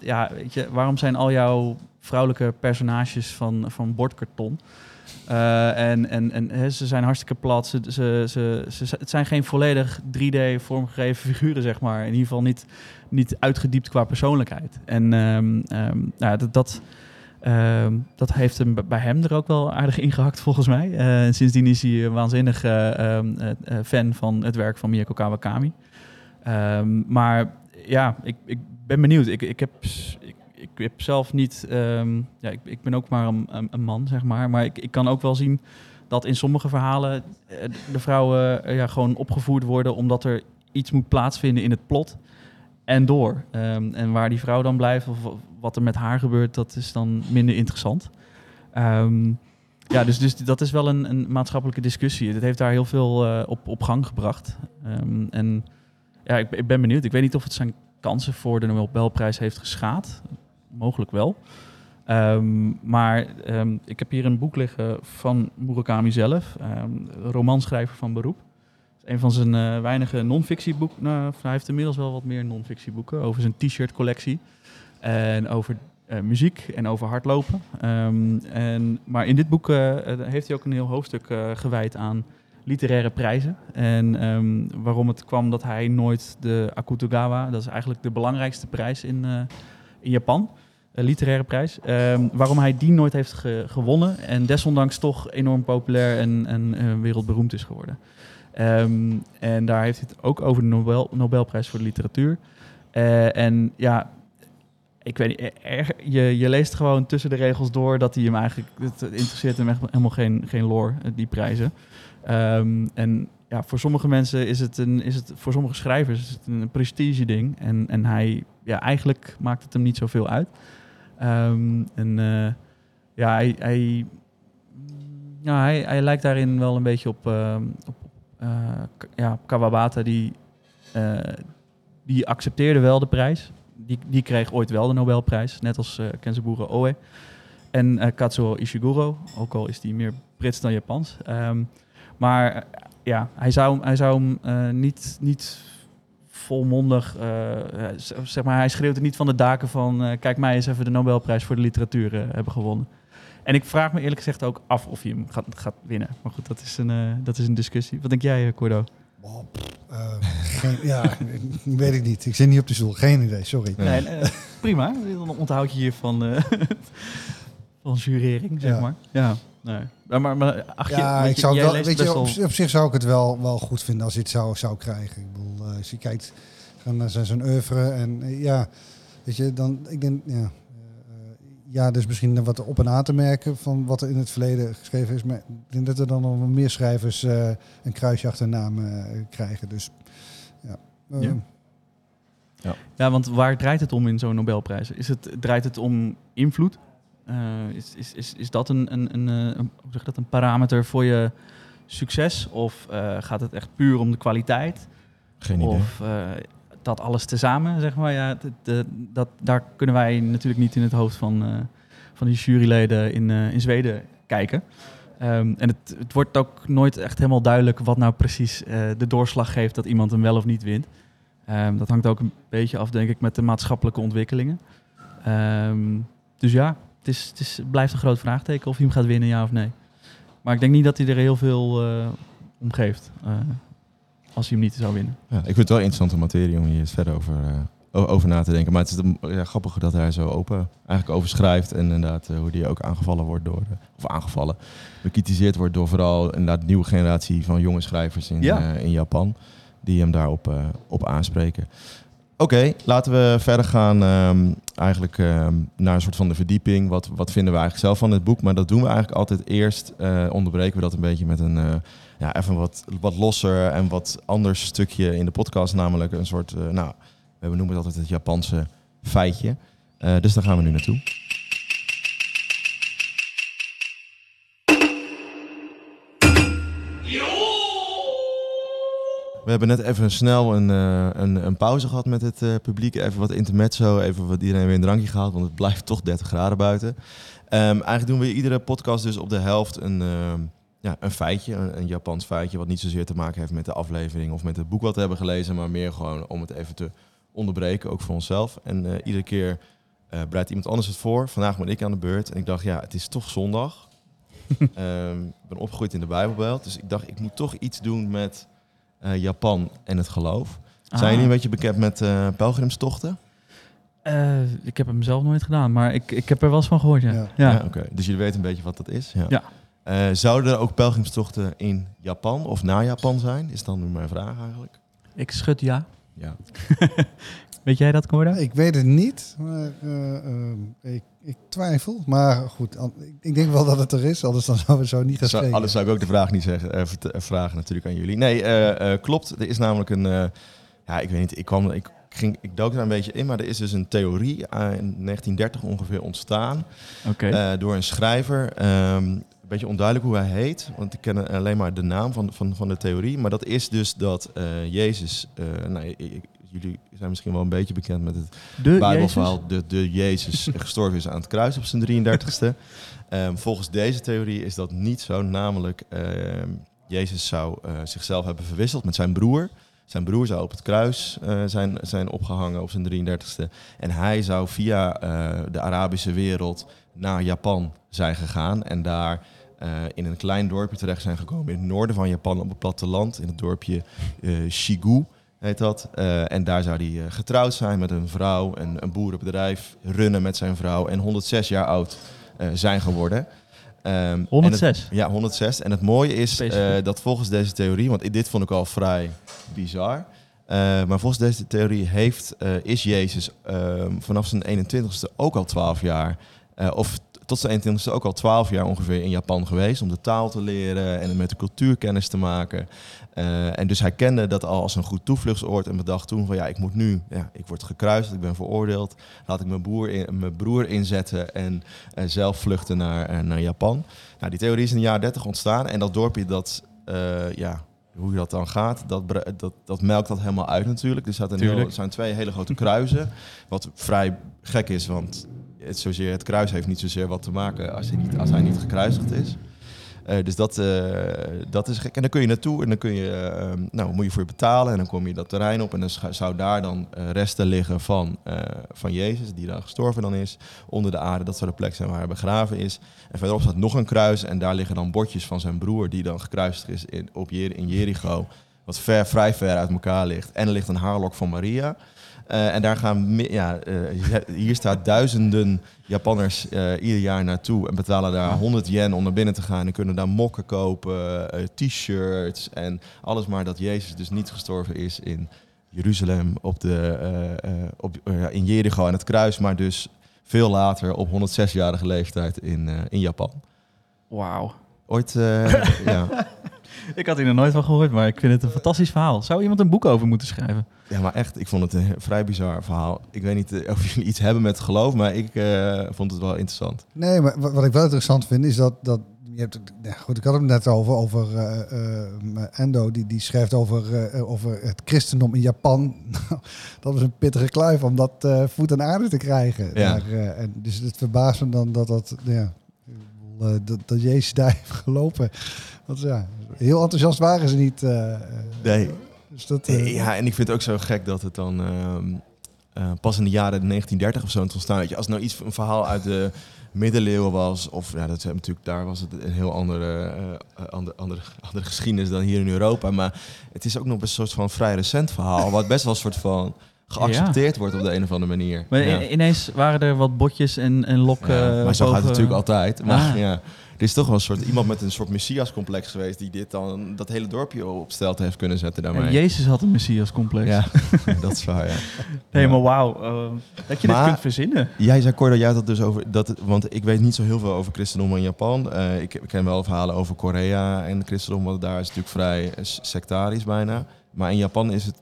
A: ja, weet je, waarom zijn al jouw vrouwelijke personages van, van bordkarton? Eh, en en, en ze zijn hartstikke plat. Ze, ze, ze, het zijn geen volledig 3D vormgegeven figuren, zeg maar. In ieder geval niet, niet uitgediept qua persoonlijkheid. En nou, dat, dat, ehm, dat heeft hem bij hem er ook wel aardig ingehakt, volgens mij. Eh, en sindsdien is hij een waanzinnig eh, fan van het werk van Mieko Kawakami. Maar ja, ik, ik ben benieuwd. Ik, ik, heb, ik, heb zelf niet... ehm, ja, ik, ik ben ook maar een, man, zeg maar. Maar ik, ik kan ook wel zien dat in sommige verhalen eh, de vrouwen eh, ja, gewoon opgevoerd worden... omdat er iets moet plaatsvinden in het plot en door. Ehm, en waar die vrouw dan blijft of wat er met haar gebeurt... dat is dan minder interessant. Ehm, ja, dus, dus dat is wel een, een maatschappelijke discussie. Het heeft daar heel veel eh, op, op gang gebracht. En ja, ik, ik ben benieuwd. Ik weet niet of het zijn kansen voor de Nobelprijs heeft geschaad. Mogelijk wel. Ehm, maar ehm, ik heb hier een boek liggen van Murakami zelf. ehm, romanschrijver van beroep. Is een van zijn eh, weinige non-fictieboeken. Nou, hij heeft inmiddels wel wat meer non-fictieboeken. Over zijn t-shirt collectie. En over eh, muziek en over hardlopen. En, maar in dit boek eh, heeft hij ook een heel hoofdstuk gewijd aan literaire prijzen. En waarom het kwam dat hij nooit de Akutagawa, dat is eigenlijk de belangrijkste prijs in, in Japan, literaire prijs, ehm, waarom hij die nooit heeft ge- gewonnen en desondanks toch enorm populair en, en eh, wereldberoemd is geworden. Ehm, en daar heeft hij het ook over de Nobel, Nobelprijs voor de literatuur. Eh, en ja, ik weet niet, er, je, je leest gewoon tussen de regels door dat hij hem eigenlijk, het interesseert hem echt helemaal geen, geen lore, eh, die prijzen. Ehm, en ja, voor sommige mensen is het, een, is het voor sommige schrijvers is het een prestige ding. En, en hij, ja, eigenlijk maakt het hem niet zoveel uit. Ehm, en eh, ja, hij, hij, hij, lijkt daarin wel een beetje op, ehm, op eh, ja, Kawabata. Die, eh, die accepteerde wel de prijs. Die, die kreeg ooit wel de Nobelprijs, net als Kenzaburo Oe. En Katsuo Ishiguro, ook al is die meer Brits dan Japans. Ehm, maar ja, hij zou, hij zou hem niet, niet volmondig, eh, zeg maar, hij schreeuwt het niet van de daken van... eh, kijk mij eens even de Nobelprijs voor de literatuur eh, hebben gewonnen. En ik vraag me eerlijk gezegd ook af of hij hem gaat, gaat winnen. Maar goed, dat is een, eh, dat is een discussie. Wat denk jij, Cordo?
D: Oh, pff, eh, geen, ja, weet ik niet. Ik zit niet op de stoel. Geen idee, sorry.
A: Nee, prima. Dan onthoud je je van, eh, van jurering, zeg
D: Ja.
A: maar. Ja, nee. Maar, maar, maar ach, je,
D: Ja,
A: want
D: ik
A: je-
D: zou
A: jij
D: wel,
A: leest
D: weet je, op, zich zou ik het wel, wel goed vinden als hij het zou, zou krijgen. Ik bedoel, eh, als je kijkt gaan naar zijn, zijn oeuvre en eh, ja, weet je, dan, ik denk, ja, eh, eh, ja, dus misschien wat op en aan te merken van wat er in het verleden geschreven is. Maar ik denk dat er dan nog meer schrijvers eh, een kruisje achter naam eh, krijgen. Dus ja.
A: Ja. Ja, want waar draait het om in zo'n Nobelprijs? Is het, draait het om invloed? Eh, is, is, is, is dat een, een, een, eh, een, hoe zeg dat, een parameter voor je succes? Of eh, gaat het echt puur om de kwaliteit?
B: Geen idee.
A: Of dat alles tezamen, zeg maar? Ja, d- d- dat, daar kunnen wij natuurlijk niet in het hoofd van, van die juryleden in, in Zweden kijken. Ehm, en het, het wordt ook nooit echt helemaal duidelijk wat nou precies de doorslag geeft dat iemand hem wel of niet wint. Ehm, dat hangt ook een beetje af, denk ik, met de maatschappelijke ontwikkelingen. Ehm, dus ja, het, is, het is, het blijft een groot vraagteken of hij hem gaat winnen, ja of nee. Maar ik denk niet dat hij er heel veel eh, om geeft eh, als hij hem niet zou winnen.
B: Ja, ik vind het wel interessante materie om hier eens verder over, eh, over na te denken. Maar het is ja, grappig dat hij zo open eigenlijk over schrijft. En inderdaad hoe die ook aangevallen wordt door, of aangevallen, bekritiseerd wordt door vooral inderdaad de nieuwe generatie van jonge schrijvers in,
A: Ja.
B: eh, in Japan. Die hem daarop eh, op aanspreken. Oké, laten we verder gaan ehm, eigenlijk ehm, naar een soort van de verdieping. Wat, wat vinden we eigenlijk zelf van het boek? Maar dat doen we eigenlijk altijd eerst. eh, onderbreken we dat een beetje met een eh, ja, even wat, wat losser en wat anders stukje in de podcast. Namelijk een soort, eh, nou, we noemen het altijd het Japanse feitje. Dus daar gaan we nu naartoe. We hebben net even snel een, eh, een, een pauze gehad met het eh, publiek. Even wat intermezzo, even wat iedereen weer een drankje gehaald, want het blijft toch 30 graden buiten. Ehm, eigenlijk doen we iedere podcast dus op de helft een, ehm, ja, een feitje, een, een Japans feitje, wat niet zozeer te maken heeft met de aflevering of met het boek wat we hebben gelezen, maar meer gewoon om het even te onderbreken, ook voor onszelf. En eh, iedere keer breidt iemand anders het voor. Vandaag ben ik aan de beurt en ik dacht, ja, het is toch zondag. Ehm, ik ben opgegroeid in de Bijbelbelt, dus ik dacht, ik moet toch iets doen met Japan en het geloof. Zijn
A: Ah.
B: jullie een beetje bekend met eh pelgrimstochten?
A: Eh, ik heb hem zelf nooit gedaan, maar ik, ik heb er wel eens van gehoord, ja.
D: Ja.
A: ja.
B: oké. Dus jullie weten een beetje wat dat is? Ja.
A: Ja.
B: Eh, zouden er ook pelgrimstochten in Japan of naar Japan zijn? Is dan nu mijn vraag eigenlijk.
A: Ik schud ja.
B: Ja.
A: Weet jij dat, Corda?
D: Ik weet het niet, maar eh, ehm, ik, ik twijfel. Maar goed, an- ik- ik denk wel dat het er is, anders dan zouden we zo niet gaan
B: Zou,
D: spreken.
B: anders zou ik ook de vraag niet zeggen, eh, eh, vragen natuurlijk aan jullie. Nee, eh, eh, klopt. Er is namelijk een, eh, ja, ik weet niet, ik kwam, ik ging, ik dook daar een beetje in, maar er is dus een theorie in 1930 ongeveer ontstaan
A: Oké.
B: eh, door een schrijver. Ehm, een beetje onduidelijk hoe hij heet, want ik ken alleen maar de naam van, van, van de theorie. Maar dat is dus dat eh, Jezus, eh, nou, ik- jullie zijn misschien wel een beetje bekend met het Bijbelverhaal, de, de Jezus gestorven is aan het kruis op zijn 33ste. Ehm, volgens deze theorie is dat niet zo. Namelijk, ehm, Jezus zou eh, zichzelf hebben verwisseld met zijn broer. Zijn broer zou op het kruis eh, zijn, zijn opgehangen op zijn 33ste. En hij zou via eh, de Arabische wereld naar Japan zijn gegaan. En daar in een klein dorpje terecht zijn gekomen in het noorden van Japan op het platteland. In het dorpje Shigu heet dat. Eh, en daar zou hij eh, getrouwd zijn met een vrouw, en een boerenbedrijf runnen met zijn vrouw en 106 jaar oud eh, zijn geworden. Ehm, en het-
A: 106.
B: ja, 106. En het mooie is dat volgens deze theorie, want dit vond ik al vrij bizar. maar volgens deze theorie heeft, is Jezus ehm, vanaf zijn 21ste ook al 12 jaar, of tot zijn 21ste ook al 12 jaar ongeveer in Japan geweest om de taal te leren en met de cultuur kennis te maken. Eh, en dus hij kende dat al als een goed toevluchtsoord en bedacht toen van ja, ik moet nu, ja, ik word gekruist, ik ben veroordeeld, laat ik mijn, broer in, mijn broer inzetten en eh, zelf vluchten naar, eh, naar Japan. Nou, die theorie is in de jaren 30 ontstaan en dat dorpje dat, ja, hoe dat dan gaat, dat, dat, dat melkt dat helemaal uit natuurlijk. Er, heel,
A: Tuurlijk.
B: er zijn twee hele grote kruisen, wat vrij gek is, want het, kruis heeft niet zozeer wat te maken als hij niet, als hij niet gekruisigd is. Eh, dus dat, eh, dat is gek. En dan kun je naartoe en dan kun je, eh, nou, moet je voor je betalen. En dan kom je dat terrein op. En dan zou daar dan resten liggen van, van Jezus, die daar gestorven dan is. Onder de aarde, dat zou de plek zijn waar hij begraven is. En verderop staat nog een kruis. En daar liggen dan bordjes van zijn broer, die dan gekruisigd is in, op in Jericho. Wat ver, vrij ver uit elkaar ligt. En er ligt een haarlok van Maria. Eh, en daar gaan, mi- ja, eh, hier staat duizenden Japanners eh, ieder jaar naartoe en betalen daar 100 yen om naar binnen te gaan. En kunnen daar mokken kopen, eh, t-shirts en alles maar dat Jezus dus niet gestorven is in Jeruzalem, op de, eh, eh, op, eh, in Jericho aan het kruis, maar dus veel later op 106-jarige leeftijd in, eh, in Japan.
A: Wauw.
B: Ooit, eh, ja.
A: Ik had hier nog nooit van gehoord, maar ik vind het een fantastisch verhaal. Zou iemand een boek over moeten schrijven?
B: ja, maar echt, ik vond het een vrij bizar verhaal. Ik weet niet eh, of jullie iets hebben met geloof, maar ik eh, vond het wel interessant.
D: Nee, maar wat, ik wel interessant vind is dat, dat je hebt, ja, goed, ik had het net over, over eh, eh, Endo, die, die schrijft over, eh, over het christendom in Japan. Dat was een pittige kluif om dat eh, voet aan aarde te krijgen.
B: Ja.
D: Daar, eh, en dus het verbaast me dan dat dat, ja, eh, dat, dat Jezus daar heeft gelopen. Want ja, heel enthousiast waren ze niet. eh, eh,
B: Nee.
D: Dus dat,
B: Ja, en ik vind het ook zo gek dat het dan ehm, eh, pas in de jaren 1930 of zo is ontstaan. Weet je, als nou iets een verhaal uit de middeleeuwen was, of ja, dat natuurlijk daar was het een heel andere, andere, andere, andere geschiedenis dan hier in Europa. Maar het is ook nog een soort van vrij recent verhaal, wat best wel een soort van geaccepteerd wordt op de een of andere manier.
A: Maar
B: Ja.
A: ineens waren er wat botjes en, en lokken.
B: Ja, maar zo gaat het natuurlijk altijd. Maar
A: Ah.
B: ja, er is toch wel een soort iemand met een soort messiascomplex geweest die dit dan dat hele dorpje op stelte heeft kunnen zetten
A: En
B: daarmee.
A: Jezus had een Messias-complex.
B: Ja, dat is waar, ja.
A: Nee, maar wauw. eh, dat je
B: Maar-
A: dit kunt verzinnen.
B: Jij zei Cor dat jij het dus over dat, want ik weet niet zo heel veel over christendom in Japan. Eh, ik, ik ken wel verhalen over Korea en christendom, want daar is natuurlijk vrij sectarisch bijna. Maar in Japan is het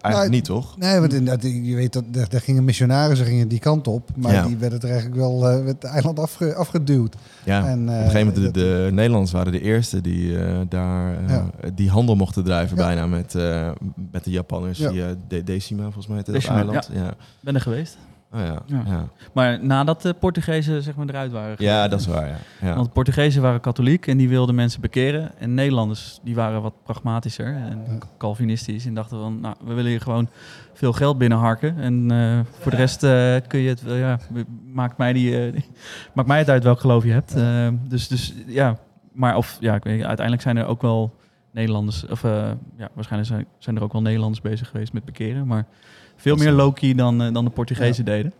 B: eigenlijk
D: Nou,
B: niet, toch?
D: Nee, want inderdaad, je weet dat daar, daar gingen missionarissen gingen die kant op, maar
B: Ja.
D: die werden er eigenlijk wel eh, het eiland afge, afgeduwd.
B: Ja.
D: En, eh,
B: Op een gegeven moment, de,
D: dat-
B: de Nederlanders waren de eerste die eh, daar eh,
D: Ja.
B: die handel mochten drijven
D: Ja.
B: bijna met, eh, met de Japanners
D: Ja.
B: via De- Decima, volgens mij dat
A: Decima,
B: eiland. Ja.
A: Ben er geweest.
B: Oh, ja.
A: Ja.
B: Ja.
A: Maar nadat de Portugezen zeg maar, eruit waren.
B: ja, dat is waar, ja. ja.
A: Want de Portugezen waren katholiek en die wilden mensen bekeren. En Nederlanders die waren wat pragmatischer en
D: Ja.
A: calvinistisch. En dachten van, nou, we willen hier gewoon veel geld binnenharken. En eh, voor de rest eh, kun je het, wel, ja, maakt mij, die, eh, maakt mij het uit welk geloof je hebt. Eh, dus, dus ja, maar of, ja, ik weet, uiteindelijk zijn er ook wel Nederlanders, of eh, ja, waarschijnlijk zijn, zijn er ook wel Nederlanders bezig geweest met bekeren. Maar veel meer low-key dan, eh, dan de Portugezen deden.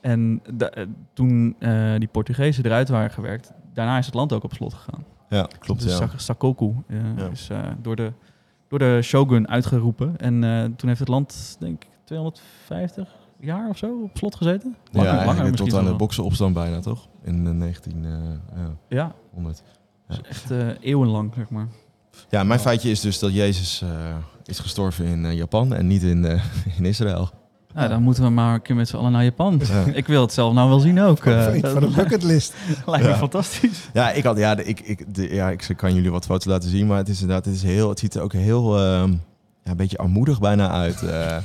A: En eh, toen eh, die Portugezen eruit waren gewerkt, daarna is het land ook op slot gegaan.
B: ja, klopt,
A: dus
B: ja.
A: Sak- Sakoku
B: Ja.
A: is door, de, door de shogun uitgeroepen. En toen heeft het land, denk ik, 250 jaar of zo op slot gezeten.
B: Ja, tot
A: misschien
B: aan de boksenopstand bijna, toch? In de 1900.
A: Ja,
B: Ja.
A: dus echt eeuwenlang, zeg maar.
B: Ja, mijn feitje is dus dat Jezus eh, is gestorven in eh, Japan en niet in, eh, in Israël.
A: Nou, dan moeten we maar een keer met z'n allen naar Japan.
B: Ja.
A: Ik wil het zelf nou wel zien ook. eh.
D: Van- van de bucketlist.
A: lijkt me
B: Ja.
A: fantastisch.
B: Ja, ik had, ja, de- ik, ik, de, ja, ik kan jullie wat foto's laten zien, maar het is inderdaad, het is heel, het ziet er ook heel, ehm, ja, een beetje armoedig bijna uit. eh.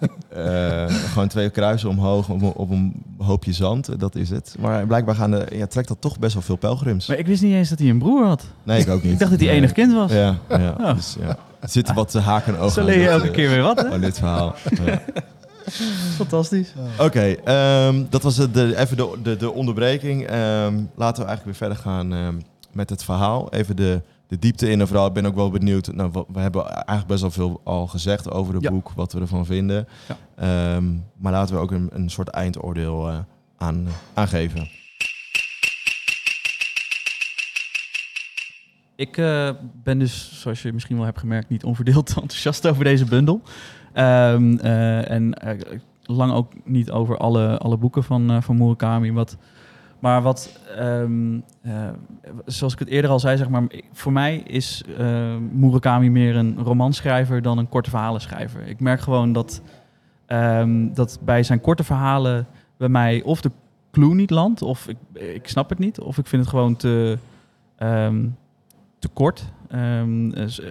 B: Eh, gewoon twee kruisen omhoog op, een- op een hoopje zand, dat is het. Maar blijkbaar gaan de, ja, trekt dat toch best wel veel pelgrims.
A: Maar ik wist niet eens dat hij een broer had.
B: Nee, ik ook niet.
A: Ik dacht dat hij
B: Nee.
A: enig kind was.
B: Ja, ja,
A: Ja.
B: Dus, ja. Er zitten wat eh, haken en ogen
A: Zo leer je elke
B: eh,
A: keer weer wat, hè?
B: aan dit verhaal. Ja.
A: Fantastisch.
B: Oké, ehm, dat was de, even de, de, de onderbreking. Ehm, laten we eigenlijk weer verder gaan ehm, met het verhaal. Even de, de diepte in. En vooral, ik ben ook wel benieuwd. Nou, wat- we hebben eigenlijk best wel veel al gezegd over het
A: Ja.
B: boek, wat we ervan vinden.
A: Ja.
B: Ehm, maar laten we ook een, een soort eindoordeel eh, aan, aangeven.
A: Ik eh, ben dus, zoals je misschien wel hebt gemerkt, niet onverdeeld enthousiast over deze bundel. Ehm, eh, en lang ook niet over alle, alle boeken van, van Murakami. Wat, Maar wat, ehm, eh, zoals ik het eerder al zei, zeg maar, voor mij is eh, Murakami meer een romanschrijver dan een korte verhalenschrijver. Ik merk gewoon dat, ehm, dat bij zijn korte verhalen bij mij of de clue niet landt, of ik, ik snap het niet, of ik vind het gewoon te, ehm, te kort.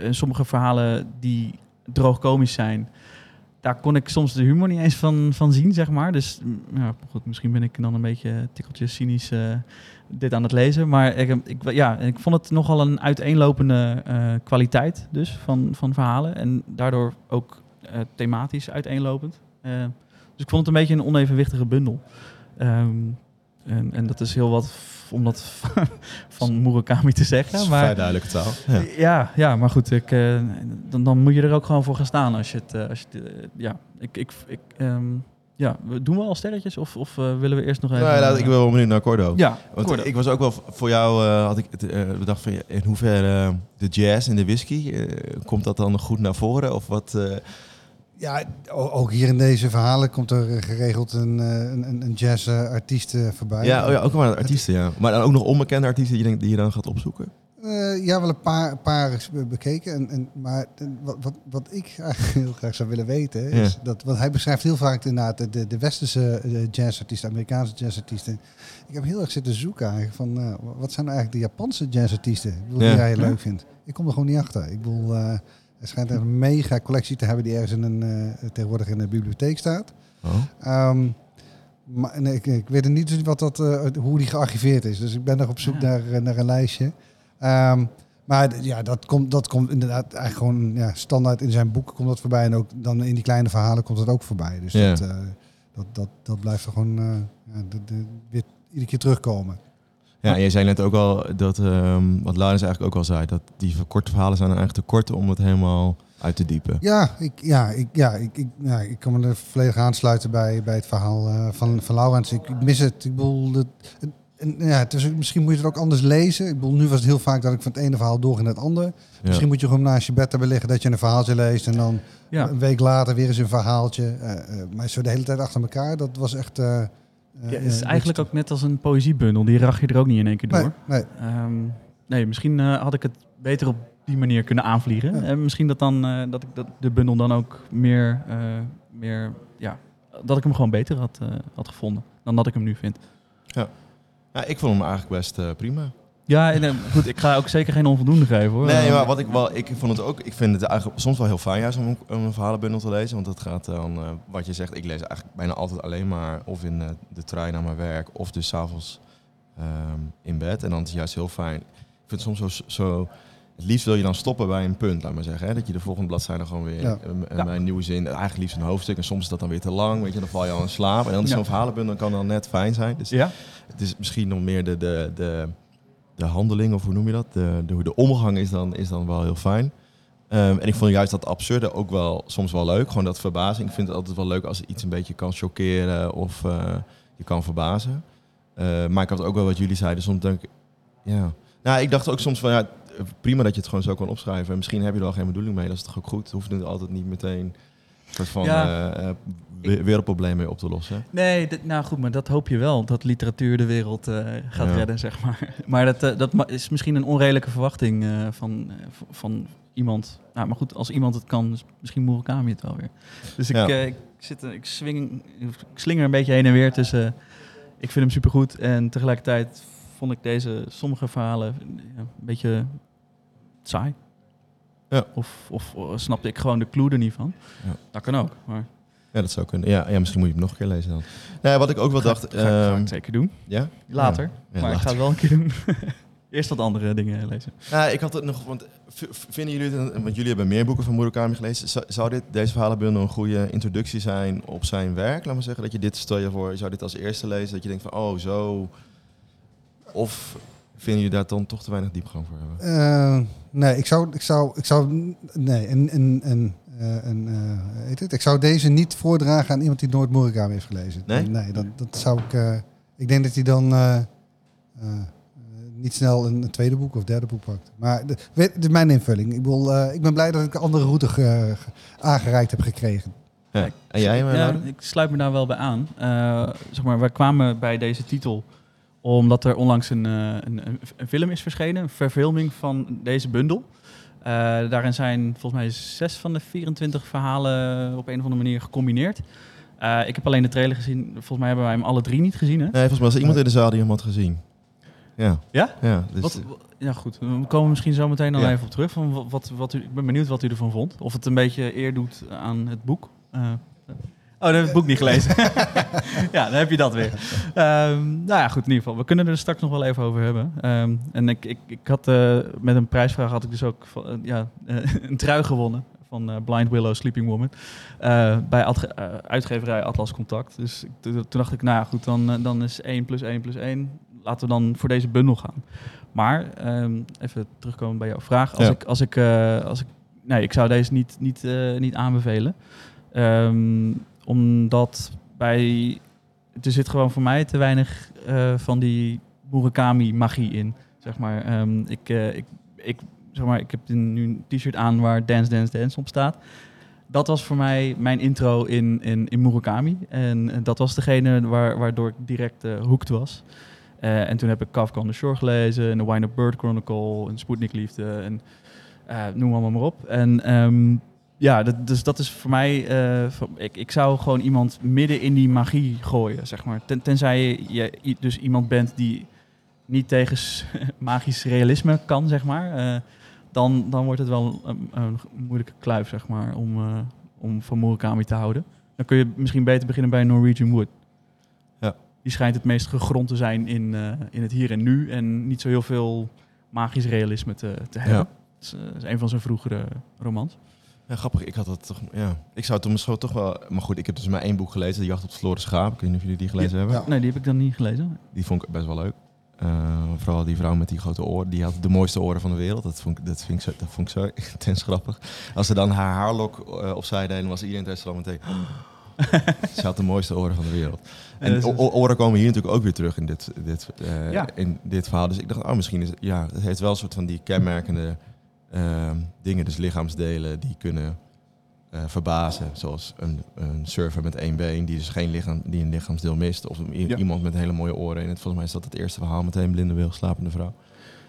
A: Sommige verhalen die droogkomisch zijn, daar kon ik soms de humor niet eens van, van zien, zeg maar. Dus mm, ja, misschien ben ik dan een beetje een tikkeltje cynisch eh, dit aan het lezen. Maar ik, ik, ja, ik vond het nogal een uiteenlopende eh, kwaliteit dus van, van verhalen. En daardoor ook eh, thematisch uiteenlopend. Eh, dus ik vond het een beetje een onevenwichtige bundel. Ehm, en, en dat is heel wat om dat van Murakami te
B: Dat
A: zeggen.
B: is
A: Maar
B: vrij duidelijke taal. Ja.
A: ja, ja, maar goed, ik, eh, dan, dan moet je er ook gewoon voor gaan staan als je het. eh, als je het, eh, ja, ik, ik, ik, ehm, ja, doen we al sterretjes of, of willen we eerst nog even?
B: Nou, ja, ik ben wel benieuwd naar Cordo.
A: Ja,
B: Want
A: Cordo.
B: ik was ook wel voor jou, eh, had ik bedacht van in hoeverre de jazz en de whisky, komt dat dan goed naar voren? Of wat? Eh,
D: Ja, ook hier in deze verhalen komt er eh, geregeld een, eh, een, een- jazz-artiest eh, voorbij.
B: ja, oh ja, ook wel artiesten, ja. Maar dan ook nog onbekende artiesten die je, die je dan gaat opzoeken?
D: Eh, ja, wel een paar, paar bekeken. En, en, maar eh, wat, wat, wat ik eigenlijk heel graag zou willen weten, is
B: Ja.
D: dat, want hij beschrijft heel vaak inderdaad de, de, de westerse eh, jazzartiesten, Amerikaanse jazzartiesten. Ik heb heel erg zitten zoeken eigenlijk van, eh, wat zijn nou eigenlijk de Japanse jazzartiesten ik bedoel,
B: Ja.
D: die
A: Ja.
D: leuk vindt. Ik kom er gewoon niet achter. Ik bedoel, eh hij schijnt echt een mega collectie te hebben die ergens in een, eh, tegenwoordig in de bibliotheek staat.
B: Oh.
D: Ehm, maar nee, ik, ik weet niet wat dat, eh, hoe die gearchiveerd is. Dus ik ben nog op zoek
A: Ja.
D: naar, eh, naar een lijstje. Ehm, maar ja, dat komt, dat komt inderdaad eigenlijk gewoon ja, standaard in zijn boeken komt dat voorbij. En ook dan in die kleine verhalen komt het ook voorbij. Dus
B: Ja.
D: dat, eh, dat, dat, dat blijft er gewoon eh, ja, de, de, weer iedere keer terugkomen.
B: Ja, jij zei net ook al dat, ehm, wat Laurens eigenlijk ook al zei, dat die korte verhalen zijn eigenlijk te kort om het helemaal uit te diepen.
D: Ja, ik, ja, ik, ja, ik, ik, ja, ik kan me er volledig aansluiten bij, bij het verhaal eh, van, van Laurens. Ik, ik mis het. Ik bedoel, en, ja, het is, misschien moet je het ook anders lezen. Ik bedoel, nu was het heel vaak dat ik van het ene verhaal door in het andere.
B: Ja.
D: Misschien moet je gewoon naast je bed hebben liggen dat je een verhaaltje leest. En dan
A: ja.
D: een week later weer eens een verhaaltje. Eh, eh, maar zo de hele tijd achter elkaar, dat was echt... eh, eh,
A: Ja, het is eigenlijk ook net als een poëziebundel. Die rach je er ook niet in één keer door.
D: Nee, nee.
A: Ehm, nee, misschien eh, had ik het beter op die manier kunnen aanvliegen.
D: Ja.
A: En misschien dat, dan, eh, dat ik dat, de bundel dan ook meer, eh, meer ja, dat ik hem gewoon beter had, eh, had gevonden dan dat ik hem nu vind.
B: Ja, ik vond hem eigenlijk best eh, prima.
A: Ja, en, eh, goed, ik ga ook zeker geen onvoldoende geven hoor.
B: Nee,
A: Eh,
B: maar wat ik wel, ik vond het ook, ik vind het eigenlijk soms wel heel fijn juist om, een verhalenbundel te lezen. Want dat gaat dan, eh, wat je zegt, ik lees eigenlijk bijna altijd alleen maar of in eh, de trein naar mijn werk of dus s'avonds ehm in bed. En dan is het juist heel fijn. Ik vind het soms zo, zo, het liefst wil je dan stoppen bij een punt, laat maar zeggen. Hè? Dat je de volgende bladzijde gewoon weer,
D: Ja.
B: eh,
A: Ja.
B: bij een nieuwe zin, eigenlijk liefst een hoofdstuk. En soms is dat dan weer te lang, weet je, dan val je al in slaap. En dan is
A: Ja.
B: zo'n verhalenbundel kan dan net fijn zijn. Dus
A: Ja?
B: het is misschien nog meer de, de, de, de handeling, of hoe noem je dat? De, de, hoe de omgang is dan, is dan wel heel fijn. Ehm, en ik vond juist dat absurde ook wel soms wel leuk. Gewoon dat verbazing. Ik vind het altijd wel leuk als iets een beetje kan chockeren of eh, je kan verbazen. Eh, maar ik had ook wel wat jullie zeiden. Soms denk ik, ja. Nou, ik dacht ook soms van, ja, prima dat je het gewoon zo kan opschrijven. En misschien heb je er wel geen bedoeling mee. Dat is toch ook goed? Hoeft het altijd niet meteen soort van
A: Ja.
B: eh, eh, we- wereldprobleem mee op te lossen.
A: Nee, nou goed, maar dat hoop je wel. Dat literatuur de wereld eh, gaat
B: Ja.
A: redden, zeg maar. Maar dat, eh, dat is misschien een onredelijke verwachting eh, van, van iemand. Nou, maar goed, als iemand het kan, is misschien Murakami het wel weer. Dus ik,
B: Ja.
A: ik, zit, ik, swing, ik slinger een beetje heen en weer tussen... ik vind hem supergoed en tegelijkertijd vond ik deze sommige verhalen een beetje saai.
B: Ja.
A: Of, of snapte ik gewoon de clue er niet van.
B: Ja.
A: Dat kan ook, maar
B: Ja, dat zou kunnen. Ja, ja misschien moet je hem nog een keer lezen dan. Nou, wat ik ook wel
A: ga,
B: dacht...
A: ga, ga
B: ehm,
A: ik zeker doen.
B: ja?
A: Later.
B: Ja,
A: maar ik ga het wel een keer doen. Eerst wat andere dingen lezen.
B: Ja, ik had het nog, want vinden jullie het, want jullie hebben meer boeken van Murakami gelezen, zou, zou dit, deze verhalenbundel een goede introductie zijn op zijn werk? Laat maar zeggen dat je dit, stel je voor, je zou dit als eerste lezen, dat je denkt van, oh, zo. Of vinden jullie daar dan toch te weinig diepgang voor hebben?
D: Eh, nee, ik zou, ik zou, ik zou, nee, en, en, en, eh, en, eh, heet het? Ik zou deze niet voordragen aan iemand die nooit Murakami heeft gelezen.
B: Nee?
D: Nee, dat, dat zou ik, eh, ik denk dat hij dan eh, eh, eh, niet snel een, een tweede boek of derde boek pakt. Maar de, dit is mijn invulling. Ik, eh, ik ben blij dat ik een andere route ge- ge- aangereikt heb gekregen.
B: Ja. En jij,
A: ja, ik sluit me daar wel bij aan. Eh, zeg maar, wij kwamen bij deze titel Omdat er onlangs een, eh, een, een, een film is verschenen, een verfilming van deze bundel. Eh, daarin zijn volgens mij zes van de 24 verhalen op een of andere manier gecombineerd. Eh, ik heb alleen de trailer gezien. Volgens mij hebben wij hem alle drie niet gezien. Hè?
B: Nee, volgens mij was er iemand in de zaal die hem had gezien. Ja.
A: Ja?
B: Ja, dus,
A: Wat, ja, goed. We komen misschien zo meteen dan
B: Ja.
A: even op terug. Van wat, wat, wat u, ik ben benieuwd wat u ervan vond. Of het een beetje eer doet aan het boek. Eh, oh, dan heb ik het boek niet gelezen. ja, dan heb je dat weer. Ehm, nou ja, goed. In ieder geval. We kunnen er straks nog wel even over hebben. Ehm, en ik, ik, ik had eh, met een prijsvraag had ik dus ook van, eh, ja, een trui gewonnen. Van eh, Blind Willow Sleeping Woman. bij uitgeverij Atlas Contact. Dus ik, toen dacht ik, nou ja, goed, dan, dan is 1 plus 1 plus 1. Laten we dan voor deze bundel gaan. Maar ehm, even terugkomen bij jouw vraag. Als
B: Ja.
A: ik, als ik, als ik, nee, ik zou deze niet, niet, niet aanbevelen. Ehm, omdat bij, er zit gewoon voor mij te weinig eh, van die Murakami magie in. Zeg maar, Ehm, ik, eh, ik, ik, zeg maar, ik heb nu een t-shirt aan waar Dance Dance Dance op staat. Dat was voor mij mijn intro in, in, in Murakami. En eh, dat was degene waar, waardoor ik direct hooked was. En toen heb ik Kafka on the Shore gelezen, en The Wind Up Bird Chronicle, en Sputnik Liefde, en noem allemaal maar op. En ehm, ja, dat, dus dat is voor mij, eh, ik, ik zou gewoon iemand midden in die magie gooien, zeg maar. Ten, tenzij je, dus iemand bent die niet tegen magisch realisme kan, zeg maar. eh, dan, dan wordt het wel een, een moeilijke kluif, zeg maar, om, eh, om van Murakami te houden. Dan kun je misschien beter beginnen bij Norwegian Wood.
B: Ja.
A: Die schijnt het meest gegrond te zijn in, in het hier en nu en niet zo heel veel magisch realisme te, te hebben.
B: Ja.
A: Dat is, eh, is een van zijn vroegere romans.
B: Ja, grappig. Ik had dat toch... Ja. Ik zou het misschien toch wel... Maar goed, ik heb dus maar één boek gelezen. De Jacht op het Verloren Schaap. Ik weet niet of jullie die gelezen hebben.
D: Ja.
A: Nee, die heb ik dan niet gelezen.
B: Die vond ik best wel leuk. Eh, vooral die vrouw met die grote oren. Die had de mooiste oren van de wereld. Dat vond ik, dat vind ik, zo, dat vond ik zo intens grappig. Als ze dan haar haarlok eh, opzij was iedereen in het restaurant meteen... ze had de mooiste oren van de wereld. En
A: dus-
B: oren komen hier natuurlijk ook weer terug in dit, dit, eh,
A: Ja.
B: in dit verhaal. Dus ik dacht, oh, misschien is het... Ja, het heeft wel een soort van die kenmerkende dingen. Dus lichaamsdelen die kunnen eh, verbazen. Zoals een, een surfer met één been die dus geen lichaam, die een lichaamsdeel mist. Of
A: Ja.
B: iemand met hele mooie oren. En het, volgens mij is dat het eerste verhaal. Meteen blinde wil, slapende vrouw.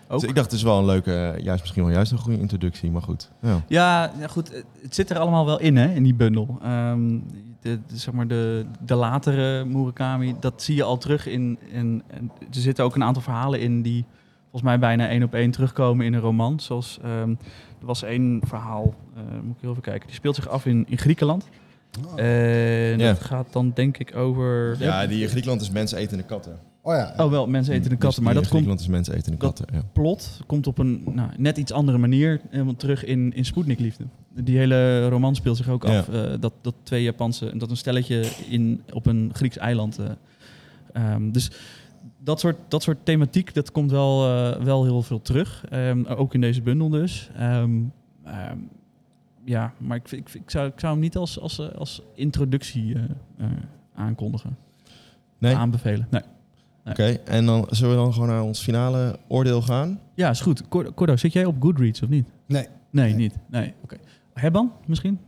A: Ook.
B: Dus ik dacht, het is wel een leuke, juist misschien wel juist een goede introductie. Maar goed. Ja.
A: Ja, ja, goed. Het zit er allemaal wel in, hè, in die bundel. Ehm, de, de- zeg maar de, de latere Murakami, dat zie je al terug in, in, en Er zitten ook een aantal verhalen in die volgens mij bijna één op één terugkomen in een roman. Zoals, ehm, er was één verhaal, eh, moet ik heel even kijken, die speelt zich af in, in Griekenland.
D: Oh,
A: En dat gaat dan denk ik over...
B: ja, die in Griekenland is mensen etende katten.
D: oh ja.
A: Oh wel, mensen eten de katten, maar dat komt
B: Griekenland is mensen etende
A: dat-
B: katten. Ja.
A: plot komt op een nou, net iets andere manier helemaal terug in, in Sputnik Liefde. Die hele roman speelt zich ook
B: Ja.
A: af eh, dat, dat twee Japanse, dat een stelletje in, op een Grieks eiland. eh, ehm, dus dat soort, dat soort thematiek, dat komt wel, eh, wel heel veel terug. Ehm, ook in deze bundel dus. Ehm, ehm, ja, maar ik, ik, ik, zou, ik zou hem niet als, als, eh, als introductie eh, eh, aankondigen.
B: Nee?
A: Aanbevelen. Nee.
B: Oké, en dan zullen we dan gewoon naar ons finale oordeel gaan?
A: Ja, is goed. Cor- Cordo, zit jij op Goodreads of niet?
D: Nee,
A: Nee,
D: Nee.
A: niet. Nee, oké. Hebban misschien?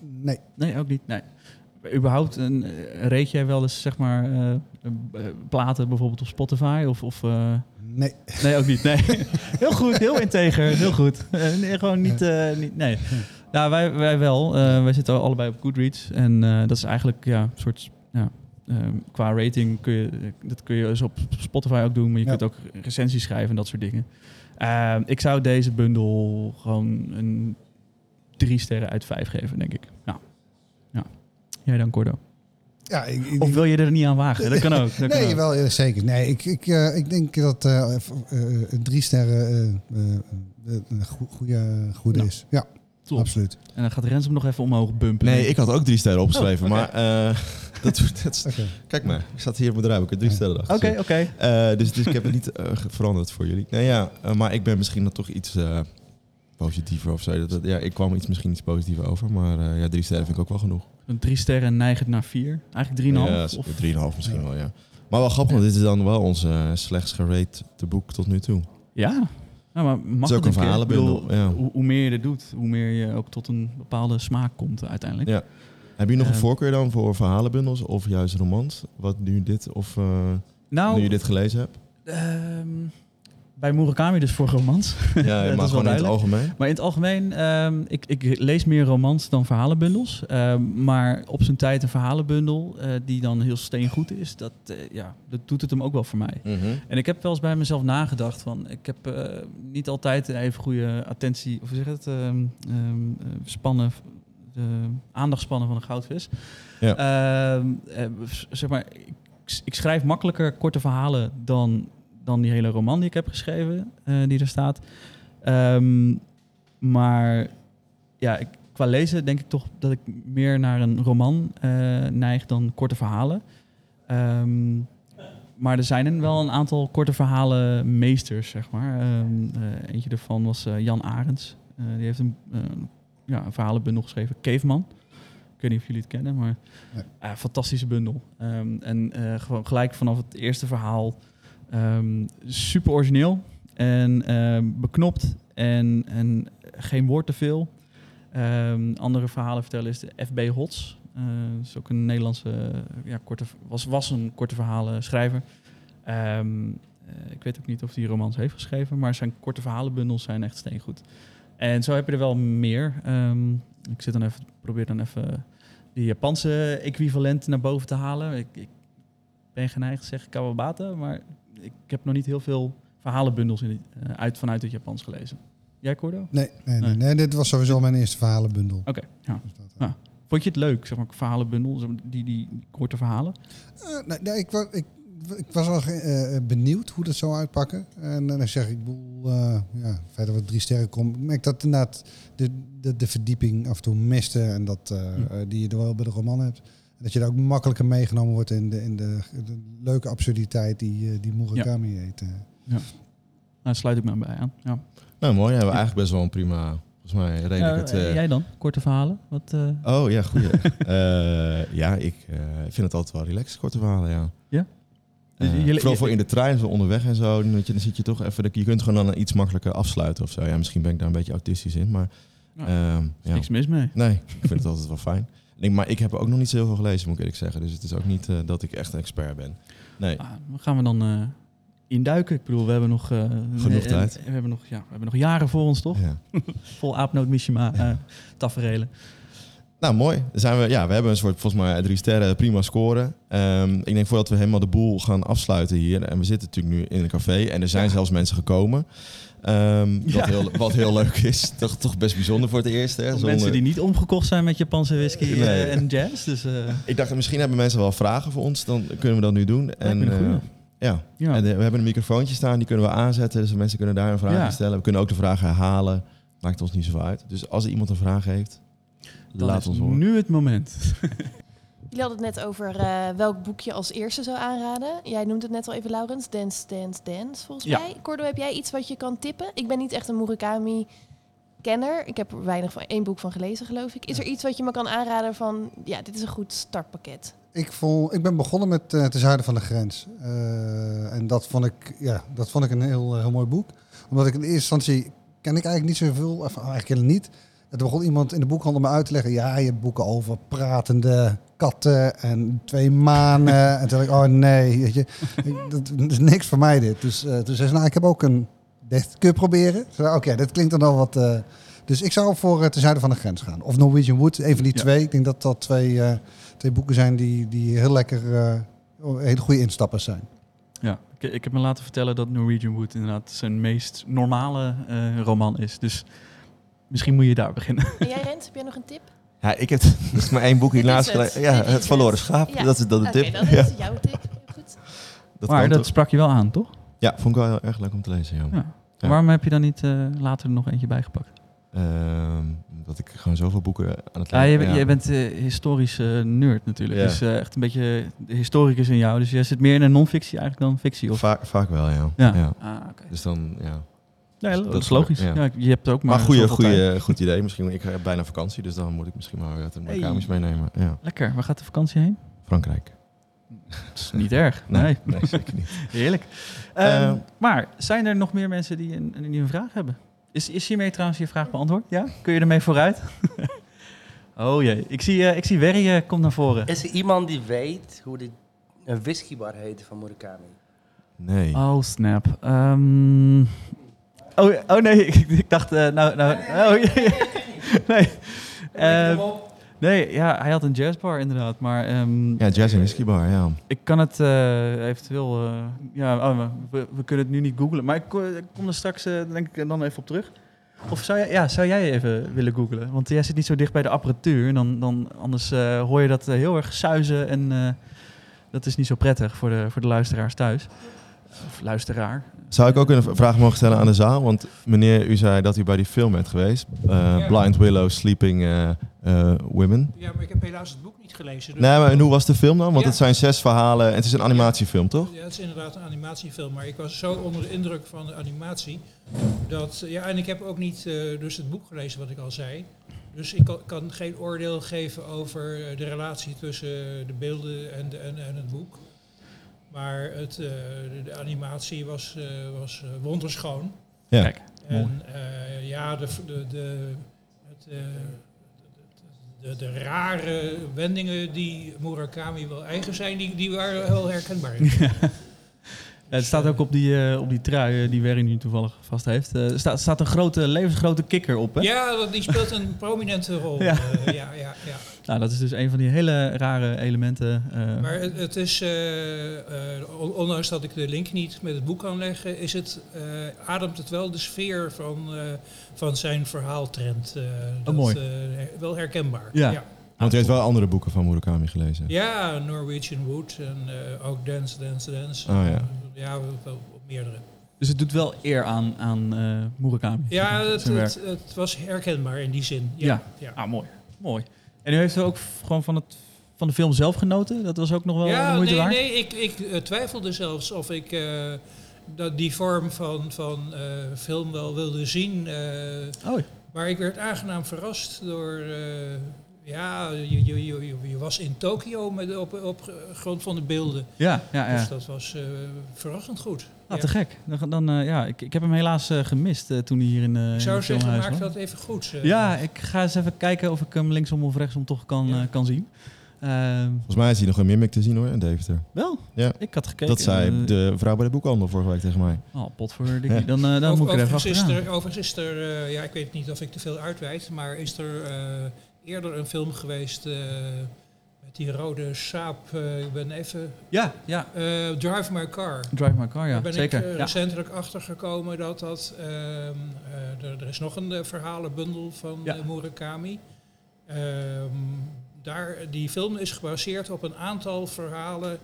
D: nee.
A: Nee, ook niet. Nee. Überhaupt, een, eh, reed jij wel eens, zeg maar, eh, eh, platen bijvoorbeeld op Spotify? Of, of
D: Nee.
A: nee, ook niet. Nee. heel goed, heel integer, heel goed. Nee, gewoon niet, niet nee. Ja, wij, wij wel. Wij zitten allebei op Goodreads. En dat is eigenlijk, ja, een soort, ja, ehm, qua rating kun je, dat kun je dus op Spotify ook doen. Maar je
D: Ja.
A: kunt ook recensies schrijven en dat soort dingen. Ehm, ik zou deze bundel gewoon een drie sterren uit vijf geven, denk ik. Ja. Jij dan, Cordo?
D: Ja, ik, ik-
A: Of wil je er niet aan wagen? Dat kan ook. Dat kan
D: nee,
A: ook.
D: wel zeker. Nee, ik, ik, eh, ik denk dat eh, eh, een drie sterren eh, eh, eh, een goe- goede, goede
A: Nou,
D: is. Ja,
A: Top.
D: absoluut.
A: En dan gaat Rens hem nog even omhoog bumpen.
B: Nee, ik had ook drie sterren opgeschreven.
A: Oh, oké.
B: Maar eh, dat, dat
D: Oké.
B: kijk maar, ik zat hier op mijn draai, ik heb drie sterren
A: Oké,
B: achter.
A: oké.
B: Eh, dus, dus ik heb het niet veranderd voor jullie. Nee, ja, maar ik ben misschien dan toch iets eh, positiever of zo. Dat, ja, ik kwam iets, misschien iets positiever over. Maar eh, ja, drie sterren vind ik ook wel genoeg.
A: Een drie sterren neigend naar vier. Eigenlijk drieënhalf.
B: Ja,
A: of,
B: drieënhalf misschien wel, ja. Maar wel grappig, want dit is dan wel onze eh, slechtst gerate te boek tot nu toe.
A: ja. Ja, maar mag
B: Het is ook
A: het
B: een verhalenbundel, ja.
A: hoe, hoe meer je er doet, hoe meer je ook tot een bepaalde smaak komt uiteindelijk.
B: Ja. Heb je nog een
A: Ehm.
B: voorkeur dan voor verhalenbundels of juist romans? Wat nu dit of... eh,
A: Nou,
B: nu je dit gelezen hebt?
A: ehm, bij Murakami dus voor romans.
B: Ja, maar gewoon in het algemeen.
A: Maar in het algemeen, ehm, ik, ik lees meer romans dan verhalenbundels. Ehm, maar op zijn tijd een verhalenbundel eh, die dan heel steengoed is, dat, eh, ja, dat doet het hem ook wel voor mij.
B: Mhm.
A: En ik heb wel eens bij mezelf nagedacht van, ik heb eh, niet altijd een even goede attentie, of hoe zeg het, ehm, ehm, eh, spannen, de aandachtspannen van een goudvis.
B: Ja.
A: Zeg maar, ik, ik schrijf makkelijker korte verhalen dan, dan die hele roman die ik heb geschreven, eh, die er staat. Ehm, maar ja, ik, qua lezen denk ik toch dat ik meer naar een roman eh, neig dan korte verhalen. Ehm, maar er zijn wel een aantal korte verhalen meesters, zeg maar. Eh, eentje daarvan was Jan Arends. Die heeft een, ja, een verhalenbundel geschreven, Caveman. Ik weet niet of jullie het kennen, maar
D: Nee.
A: fantastische bundel. En gewoon gelijk vanaf het eerste verhaal ehm, super origineel en ehm, beknopt en, en geen woord te veel. Ehm, andere verhalen vertellen is de FB Hots. Eh, is ook een Nederlandse, eh, ja, korte, was, was een korte verhalen schrijver. Eh, ik weet ook niet of hij romans heeft geschreven, maar zijn korte verhalenbundels zijn echt steengoed. En zo heb je er wel meer. Ik zit dan even, probeer dan even die Japanse equivalent naar boven te halen. Ik, ik ben geneigd te zeggen Kawabata, maar ik heb nog niet heel veel verhalenbundels in, eh, uit, vanuit het Japans gelezen. Jij, Cordo?
D: Nee, nee, nee,
A: Nee.
D: nee, dit was sowieso mijn eerste verhalenbundel.
A: Oké, ja.
D: Dus eh.
A: Ja. Vond je het leuk, zeg maar, verhalenbundel, die, die korte verhalen?
D: Eh, nee, nee, ik, ik, ik was wel benieuwd hoe dat zou uitpakken. En dan zeg ik, bedoel, eh, ja, verder wat drie sterren komt. Ik merk dat inderdaad de, de, de verdieping af en toe miste. En dat die je er wel bij de roman hebt. En dat je daar ook makkelijker meegenomen wordt in de, in de, de leuke absurditeit die, eh, die Murakami heet. eh.
A: Nou, sluit ik me bij aan. Ja.
B: Nou, mooi. Hebben we eigenlijk best wel een prima, volgens mij, redelijk
A: Ja,
B: het...
A: eh, jij dan? Korte verhalen? Wat, eh,
B: Oh ja, goeie. Eh, ja, ik eh, vind het altijd wel relaxed, korte verhalen, ja.
A: Ja? Dus je-
B: vooral voor in de trein, zo onderweg en zo. Dan, je, dan zit je toch even... Je kunt gewoon dan iets makkelijker afsluiten of zo. Ja, misschien ben ik daar een beetje autistisch in, maar...
A: Ja,
B: ehm, ja.
A: Niks mis mee.
B: Nee, ik vind het altijd wel fijn. Maar ik heb ook nog niet zo heel veel gelezen, moet ik eerlijk zeggen. Dus het is ook niet eh, dat ik echt een expert ben. Nee.
A: Ah, gaan we dan eh, induiken. Ik bedoel, we hebben nog... eh,
B: Genoeg tijd.
A: We hebben nog, ja, we hebben nog jaren voor ons, toch?
B: Ja.
A: Vol aapnoot Mishima eh taferelen.
B: Nou, mooi. Zijn we, ja, we hebben een soort, volgens mij, drie sterren, prima scoren. Ehm, ik denk voordat we helemaal de boel gaan afsluiten hier. En we zitten natuurlijk nu in een café en er zijn zelfs mensen gekomen. Ehm,
A: Ja.
B: wat, heel, wat heel leuk is. Toch, toch best bijzonder voor het eerst. Hè? Zonder-
A: Mensen die niet omgekocht zijn met Japanse whisky eh, en jazz. Dus eh,
B: Ik dacht, misschien hebben mensen wel vragen voor ons. Dan kunnen we dat nu doen.
A: en,
B: eh, ja.
A: ja.
B: en eh, we hebben een microfoontje staan, die kunnen we aanzetten. Dus mensen kunnen daar een vraag
A: Ja.
B: stellen. We kunnen ook de vragen herhalen. Maakt ons niet zoveel uit. Dus als er iemand een vraag heeft, laat ons horen.
A: nu het moment.
C: Jullie hadden het net over eh, welk boek je als eerste zou aanraden. Jij noemt het net al even, Laurens. Dance, Dance, Dance, volgens
A: Ja.
C: mij. Cordo, heb jij iets wat je kan tippen? Ik ben niet echt een Murakami-kenner. Ik heb er weinig van één boek van gelezen, geloof ik. Is er iets wat je me kan aanraden van... Ja, dit is een goed startpakket.
D: Ik, vond, ik ben begonnen met uh, Te Zuiden van de Grens. Eh, en dat vond, ik, ja, dat vond ik een heel, heel mooi boek. Omdat ik in eerste instantie... ken ik eigenlijk niet zoveel, of eigenlijk helemaal niet... Toen begon iemand in de boekhandel me uit te leggen... ja, je hebt boeken over pratende katten en twee manen. en toen dacht ik, oh nee, weet je, dat, is niks voor mij dit. Dus uh, toen zei ze, nou, ik heb ook een... Dit kun je proberen? Oké, okay, dat klinkt dan al wat... Uh, dus ik zou voor uh, Te Zuiden van de Grens gaan. Of Norwegian Wood, een van die ja. twee. Ik denk dat dat twee, uh, twee boeken zijn die, die heel lekker... Uh, hele goede instappers zijn.
A: Ja, ik, ik, heb me laten vertellen dat Norwegian Wood inderdaad zijn meest normale uh, roman is. Dus misschien moet je daar beginnen.
C: En jij, Rens, heb jij nog een tip?
B: Ja, ik heb dat is maar één boek hiernaast gelezen. Ja, het verloren schaap. Ja. Dat is dat de
C: okay,
B: tip.
C: dan is het jouw tip. Goed.
A: Dat maar dat toch? sprak je wel aan, toch?
B: Ja, vond ik wel heel erg leuk om te lezen. Ja.
A: ja. ja. Waarom heb je dan niet uh, later er nog eentje bijgepakt?
B: Uh, dat ik gewoon zoveel boeken aan het
A: lezen ja, je, ja. je bent uh, historische nerd natuurlijk. Ja. Dus uh, echt een beetje de historicus in jou. Dus jij zit meer in een non-fictie eigenlijk dan fictie? Of?
B: Vaak, vaak wel, ja.
A: Ja.
B: ja.
A: Ah, okay.
B: Dus dan, ja.
A: Ja, dat, dat is logisch. Ja. ja. je hebt ook maar.
B: Maar goede, goede, goed idee. Misschien, ik heb bijna vakantie, dus dan moet ik misschien maar wat hey. kamers meenemen. Ja.
A: Lekker. Waar gaat de vakantie heen?
B: Frankrijk.
A: Dat is niet erg.
B: Nee,
A: nee.
B: nee zeker niet.
A: Heerlijk. Um, uh, maar zijn er nog meer mensen die een, die een vraag hebben? Is, is hiermee trouwens je vraag beantwoord? Ja? Kun je ermee vooruit? oh jee, ik zie, uh, ik zie Werry uh, komt naar voren.
E: Is er iemand die weet hoe de, een whiskybar heette van Murakami?
B: Nee.
A: Oh, snap. Ehm, oh, oh nee, ik, ik dacht, eh, nou, nou, oh, nee. Nee, ja, hij had een jazzbar inderdaad, maar ehm,
B: Ja, Jazz en Whiskey Bar, ja.
A: ik kan het eh, eventueel, eh, ja, oh, we, we kunnen het nu niet googlen, maar ik, ik kom er straks, eh, denk ik, dan even op terug. Of zou jij, ja, zou jij even willen googlen? Want jij zit niet zo dicht bij de apparatuur, en dan, dan anders eh, hoor je dat heel erg suizen en eh, dat is niet zo prettig voor de, voor de luisteraars thuis. Of luisteraar.
B: Zou ik ook een vraag mogen stellen aan de zaal? Want meneer, u zei dat u bij die film bent geweest. Eh,
E: Ja.
B: Blind Willow Sleeping eh, eh, Women.
E: Ja, maar ik heb helaas het boek niet gelezen. dus-
B: Nee, maar en hoe was de film dan? Want
E: Ja.
B: het zijn zes verhalen en het is een animatiefilm, toch?
E: Ja, het is inderdaad een animatiefilm, maar ik was zo onder de indruk van de animatie dat ja, en ik heb ook niet eh, dus het boek gelezen wat ik al zei. Dus ik kan, kan geen oordeel geven over de relatie tussen de beelden en, de, en, en het boek. Maar het, eh, de, animatie was, eh, was eh, wonderschoon.
B: Ja.
A: Kijk.
E: En eh, ja, de, de, de, het, eh, de, de, de rare wendingen die Murakami wel eigen zijn, die, die waren wel herkenbaar.
A: Ja, het staat ook op die, eh, op die trui eh, die Werry nu toevallig vast heeft. Eh, Er staat, staat een grote, levensgrote kikker op, hè?
E: Ja, dat- die speelt een prominente rol.
A: Ja.
E: Ja. ja, ja, ja.
A: Nou, dat is dus een van die hele rare elementen. eh,
E: Maar het, het is, eh, eh, on- ondanks dat ik de link niet met het boek kan leggen, is het, eh, ademt het wel de sfeer van, eh, van zijn verhaaltrend. eh, dat,
A: mooi.
E: eh, wel herkenbaar.
A: Ja.
E: ja.
B: Want u heeft wel andere boeken van Murakami gelezen.
E: Ja, Norwegian Wood en eh, ook Dance, Dance, Dance.
B: Oh, ja.
E: Ja, op meerdere.
A: dus het doet wel eer aan, aan eh Murakami.
E: Ja, het, het, het was herkenbaar in die zin. Ja.
A: Ja.
E: ja.
A: Ah, mooi. Mooi. En u heeft er ook gewoon van, het, van de film zelf genoten? Dat was ook nog wel
E: Ja,
A: moeite
E: nee,
A: waard?
E: nee ik, ik eh, twijfelde zelfs of ik eh, dat die vorm van, van eh, film wel wilde zien. eh,
A: Oh,
E: maar ik werd aangenaam verrast door. Ja, je, je, je, je- je was in Tokio met, op, op grond van de beelden.
A: ja, ja, ja.
E: Dus dat was eh, verrassend goed.
A: Ah,
E: Ja.
A: te gek. Dan, dan, eh, ja, ik, ik heb hem helaas eh, gemist toen hij hier in, eh
E: Ik
A: in
E: zou zeggen, maak dat even goed.
A: Ja, ik ga eens even kijken of ik hem linksom of rechtsom toch kan,
E: Ja.
A: eh, kan zien. Ehm,
B: Volgens mij is hij nog een mimic te zien hoor, in Deventer.
A: wel?
B: Ja.
A: Ik had gekeken.
B: Dat zei de vrouw bij de boekhandel vorige week tegen mij.
A: Oh, pot voor dikkie.
B: Ja.
A: Dan, dan
E: Over-
A: moet ik er even
E: overigens, is
A: achteraan.
E: er, overigens is er, eh, ja, ik weet niet of ik te veel uitweid, maar is er eh, eerder een film geweest eh, met die rode saap, eh, ik ben even,
A: Ja, ja.
E: eh, Drive My Car.
A: Drive My Car, ja.
E: Daar ben
A: Zeker.
E: ik
A: ja.
E: recentelijk achtergekomen dat dat, ehm, eh, er, is nog een verhalenbundel van
A: Ja.
E: Murakami. Ehm, daar, die film is gebaseerd op een aantal verhalen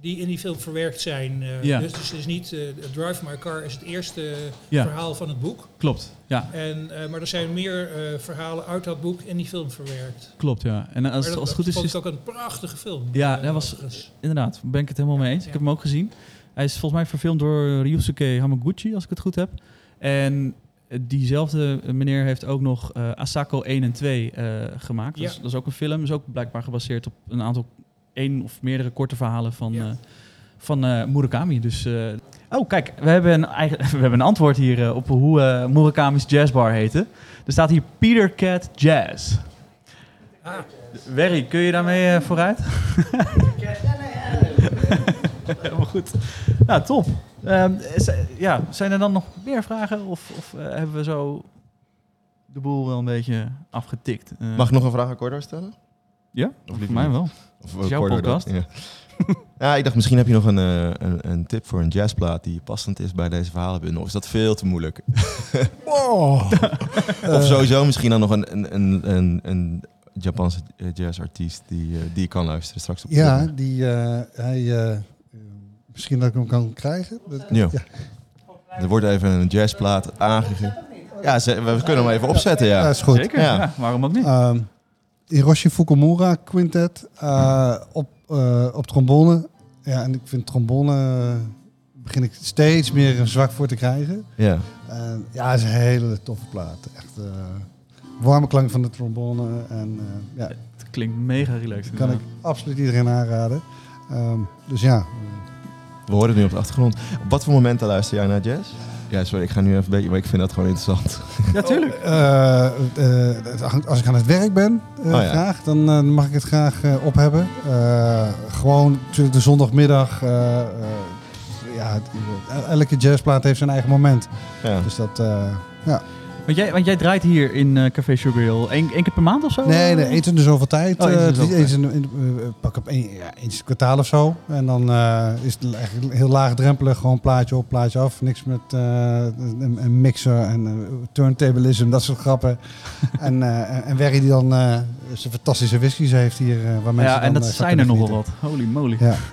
E: die in die film verwerkt zijn. Eh,
A: Ja.
E: Dus, dus het is niet, eh, Drive My Car is het eerste
A: Ja.
E: verhaal van het boek.
A: Klopt. Ja,
E: En, eh, maar er zijn meer eh, verhalen uit dat boek in die film verwerkt.
A: klopt, ja. En als,
E: Maar
A: als het goed is,
E: vond
A: is
E: ik ook een prachtige film.
A: Ja,
E: eh,
A: dat was-
E: overigens.
A: inderdaad, ben ik het helemaal mee eens. Ik heb hem ook gezien. Hij is volgens mij verfilmd door Ryusuke Hamaguchi, als ik het goed heb. En eh, diezelfde meneer heeft ook nog eh, Asako 1 en 2 eh, gemaakt. Dat, is, dat is ook een film. Is ook blijkbaar gebaseerd op een aantal, één of meerdere korte verhalen van,
E: Ja.
A: eh, van eh, Murakami. Dus, eh, oh, kijk, we hebben een, eigen, we hebben een antwoord hier op hoe eh, Murakami's jazzbar heette. Er staat hier Peter Cat Jazz.
E: Ah,
A: Werry, kun je daarmee vooruit? Helemaal goed. Nou, top. Ehm, z- ja, zijn er dan nog meer vragen? Of, of hebben we zo de boel wel een beetje afgetikt?
B: Mag ik nog een vraag aan Cordo stellen?
A: Ja,
B: Of
A: voor
B: liever
A: mij
B: niet?
A: wel.
B: Of,
A: is jouw
B: Cordo
A: podcast.
B: Ja. ja, ik dacht misschien heb je nog een, eh, een, een tip voor een jazzplaat die passend is bij deze verhalenbundel. Of is dat veel te moeilijk? Of sowieso misschien dan nog een, een, een, een, een Japanse eh, jazzartiest die, eh, die je kan luisteren straks op
D: Ja, die, eh, hij, eh, eh, misschien dat ik hem kan krijgen.
B: Ja.
D: Ja.
B: Er wordt even een jazzplaat aangegeven. Ja, ze- we kunnen hem even opzetten, ja.
D: Ja, is goed.
A: Zeker,
B: Ja.
A: ja. waarom ook niet?
D: Ehm Hiroshi Fukumura Quintet eh, op, eh, op trombone. Ja, en ik vind trombone eh, begin ik steeds meer een zwak voor te krijgen.
B: ja.
D: En ja, het is een hele toffe plaat. Echt eh, warme klank van de trombone. En eh, ja,
A: Het klinkt mega relaxed.
D: kan ik absoluut iedereen aanraden. Ehm, dus ja,
B: We horen het nu op de achtergrond. Op wat voor momenten luister jij naar jazz? Ja, sorry, ik ga nu even een beetje, maar ik vind dat gewoon interessant.
A: Ja, tuurlijk.
D: Eh, eh, als ik aan het werk ben, eh,
B: Oh ja.
D: graag, dan eh, mag ik het graag eh, op hebben. Eh, gewoon natuurlijk de zondagmiddag. eh, eh, ja, elke jazzplaat heeft zijn eigen moment.
B: Ja.
D: Dus dat, eh, ja.
A: Want jij, want jij draait hier in eh, Café Sugar Hill één, keer per maand of zo?
D: Nee, nee, eens in de zoveel tijd.
A: Oh, eens in
D: Eh,
A: zoveel
D: eens in, in- eh, pak op één, ja, eens in het kwartaal of zo. En dan is het eigenlijk heel laagdrempelig. Gewoon plaatje op, plaatje af. Niks met een, een mixer en turntablism, dat soort grappen. en, en- Werry die dan zijn fantastische whiskies heeft hier. waar mensen
A: Ja, en dat zijn er nogal wat. Holy moly.
D: Ja.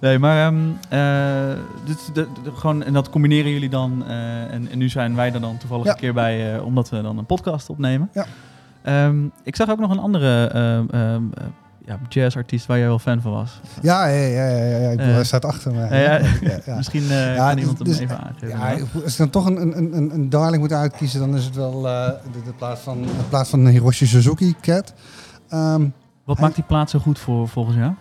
A: Nee, maar ehm, eh, dit, de, de- gewoon, en dat combineren jullie dan. eh, en, en nu zijn wij er dan toevallig
D: Ja.
A: een keer bij, eh, omdat we dan een podcast opnemen.
D: Ja.
A: Ehm, ik zag ook nog een andere ehm, ehm, eh, ja, jazzartiest waar jij wel fan van was.
D: Ja, ja, ja, ja. Ik bedoel, hij staat achter me.
A: Misschien kan iemand
D: dus-
A: hem even aangeven.
D: Ja, als ik dan toch een, een, een, een darling moet uitkiezen, dan is het wel de, de, plaat van, de plaat van Hiroshi Suzuki, Cat.
A: Wat
D: hij-
A: maakt die plaat zo goed voor, volgens jou?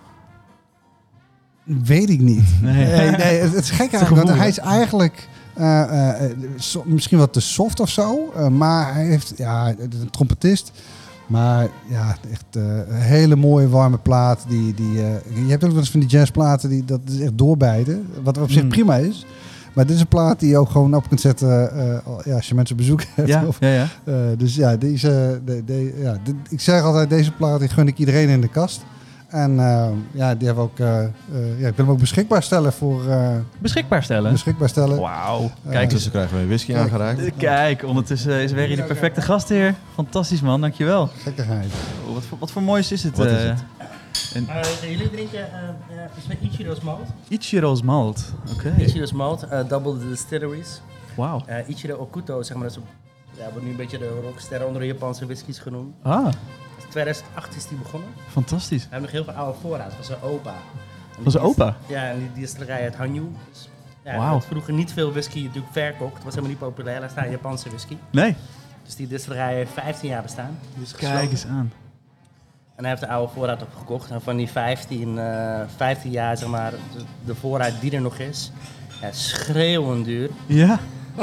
D: Weet ik niet.
A: Nee.
D: Nee, nee het, is gek eigenlijk, want hij is eigenlijk eh, eh, eh, so- misschien wat te soft of zo, maar hij heeft, ja, een trompetist. Maar ja, echt een hele mooie warme plaat. Die, die, je hebt ook wel eens van die jazzplaten, die, dat is echt doorbijten. Wat op zich
A: Mm.
D: prima is. Maar dit is een plaat die je ook gewoon op kunt zetten ja, als je mensen op bezoek hebt.
A: Ja,
D: Of,
A: ja, ja.
D: dus ja, deze, de, de, ja ik zeg altijd, deze plaat die gun ik iedereen in de kast. En eh, ja, die hebben ook, eh, eh, ja, ik wil hem ook beschikbaar stellen voor eh,
A: Beschikbaar stellen.
D: beschikbaar stellen.
A: Wauw. Kijk eens.
B: Tussen krijgen we een whisky
D: Kijk.
B: aangereikt.
A: Eh, Kijk, ondertussen is Werry de perfecte gastheer. Fantastisch man, dankjewel.
D: Gekkigheid.
A: Oh, wat, voor, wat voor moois is het?
B: Wat is het?
A: Een
F: Eh, jullie drinken is met Ichiro's malt.
A: Ichiro's malt. Oké.
F: Ichiro's malt, eh, double the distilleries.
A: Wauw.
F: Eh, Ichiro Okuto, zeg maar, dat is een, ja, wordt nu een beetje de rockster onder de Japanse whiskies genoemd.
A: Ah,
F: Dus 2008 is die begonnen.
A: fantastisch.
F: Hij heeft nog heel veel oude voorraad. Dat was zijn opa. En
A: Was een opa?
F: Ja, en die distillerij uit Hanyu. Dus, ja, werd vroeger niet veel whisky natuurlijk verkocht. Het was helemaal niet populair. Daar staat Japanse whisky.
A: Nee,
F: Dus die distillerij heeft 15 jaar bestaan. Is
A: kijk eens aan.
F: En hij heeft de oude voorraad opgekocht. En van die 15, eh 15 jaar, zeg maar, de, de voorraad die er nog is, ja, schreeuwend duur.
A: Ja,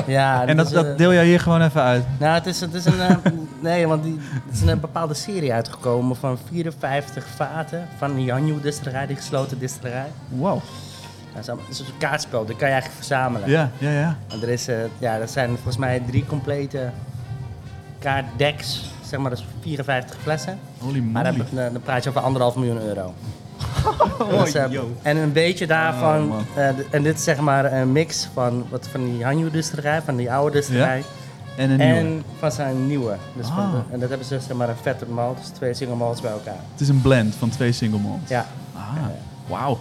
F: Ja,
A: en dat,
F: is, eh,
A: dat deel jij hier gewoon even uit.
F: Nou, het is, het is een. eh, nee, want die, het is een bepaalde serie uitgekomen van 54 vaten van de distillerij, die gesloten distillerij.
A: Wauw.
F: Dat is, een kaartspel, dat kan je eigenlijk verzamelen.
A: Ja, ja, ja.
F: En er is, eh, ja, dat zijn volgens mij drie complete kaartdecks, zeg maar, dat is 54 flessen.
A: Holy
F: Maar
A: moly.
F: dan, dan praat je over anderhalf miljoen euro. Dus, eh, en een beetje daarvan,
A: Oh,
F: eh, en dit is zeg maar een mix van, wat van die Hanyu distillerij, van die oude distillerij.
A: En een.
F: En van zijn nieuwe. Dus van
A: Ah.
F: de- en dat hebben ze zeg maar een vette malt, dus twee single malts bij elkaar.
A: Het is een blend van twee single malts.
F: Ja,
A: Ah, wauw.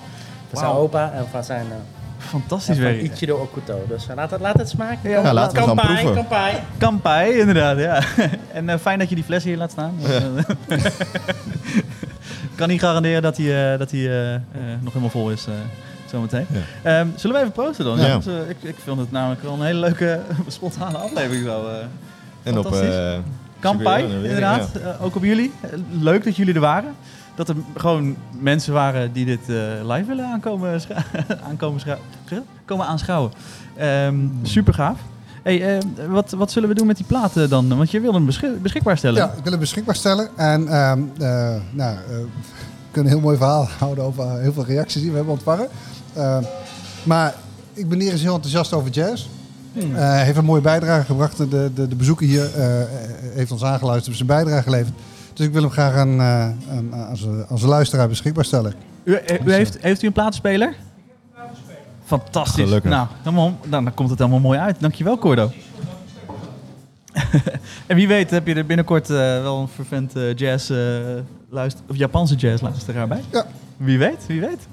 F: van zijn
A: Wauw.
F: opa en van zijn uh,
A: Fantastisch werk.
F: Ichiro Okuto. Dus uh, laat, het, laat het smaken.
A: Ja,
B: Ja, laten we gaan proeven.
F: kampai.
A: Kampai, inderdaad, ja. en eh, fijn dat je die fles hier laat staan. kan niet garanderen dat hij, eh, dat hij eh, eh, nog helemaal vol is zometeen.
B: Ja.
A: Ehm, zullen we even proosten dan?
B: Ja.
A: Want, ik, ik vind het namelijk wel een hele leuke, spontane aflevering zo.
B: En op... Eh,
A: Kampai, inderdaad. Ook op jullie. Leuk dat jullie er waren. Dat er gewoon mensen waren die dit live willen aankomen, aankomen komen aanschouwen. Ehm super gaaf. Hey, eh, wat, wat zullen we doen met die platen dan? Want je wilde hem beschik- beschikbaar stellen.
D: Ja, ik wil het beschikbaar stellen. En ehm, eh, nou, eh, we kunnen een heel mooi verhaal houden over heel veel reacties die we hebben ontvangen. Ehm, maar ik ben hier eens heel enthousiast over jazz.
A: Hmm.
D: Heeft een mooie bijdrage gebracht. De, de, de bezoeker hier heeft ons aangeluisterd, heeft zijn bijdrage geleverd. Dus ik wil hem graag aan, aan, aan, zijn, aan zijn luisteraar beschikbaar stellen.
A: U, u heeft, heeft u een platenspeler? Fantastisch.
B: Gelukkig.
A: Nou, helemaal, dan, dan komt het helemaal mooi uit. Dankjewel, Cordo. en wie weet heb je er binnenkort eh, wel een vervent eh, jazz eh, luister, of Japanse jazz luisteraar bij.
D: Ja.
A: Wie weet, wie weet.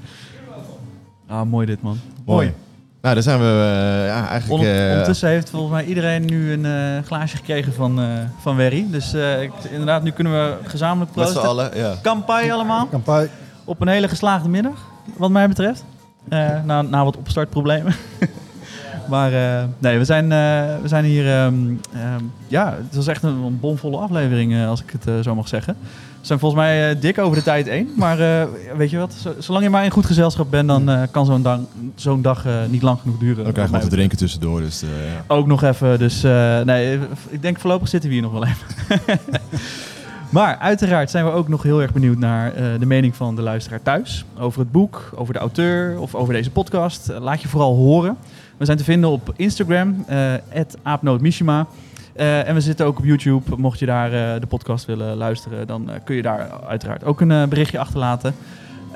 A: Ah, mooi dit man.
B: Mooi. Nou, daar zijn we ja, eigenlijk...
A: Onder-
B: eh,
A: ondertussen heeft volgens mij iedereen nu een eh, glaasje gekregen van, eh van Werry. Dus eh, ik- inderdaad, nu kunnen we gezamenlijk
B: met z'n
A: proosten.
B: allen, ja.
A: Kampai allemaal.
D: Kampai.
A: Op een hele geslaagde middag, wat mij betreft. Eh, na, na wat opstartproblemen. maar eh, nee, we zijn, eh, we zijn hier... ehm, ehm, ja, het was echt een, een bomvolle aflevering, als ik het zo mag zeggen. We zijn volgens mij dik over de tijd één. Maar weet je wat, zo- zolang je maar in goed gezelschap bent... dan kan zo'n dag, zo'n dag niet lang genoeg duren.
B: Dan krijgen
A: mij
B: wat te drinken tussendoor. Dus, ja.
A: ook nog even. Dus nee, ik denk voorlopig zitten we hier nog wel even. Maar uiteraard zijn we ook nog heel erg benieuwd naar eh, de mening van de luisteraar thuis. Over het boek, over de auteur of over deze podcast. Eh, laat je vooral horen. We zijn te vinden op Instagram, uh, aapnootmishima. En we zitten ook op YouTube. Mocht je daar de podcast willen luisteren, dan kun je daar uiteraard ook een berichtje achterlaten.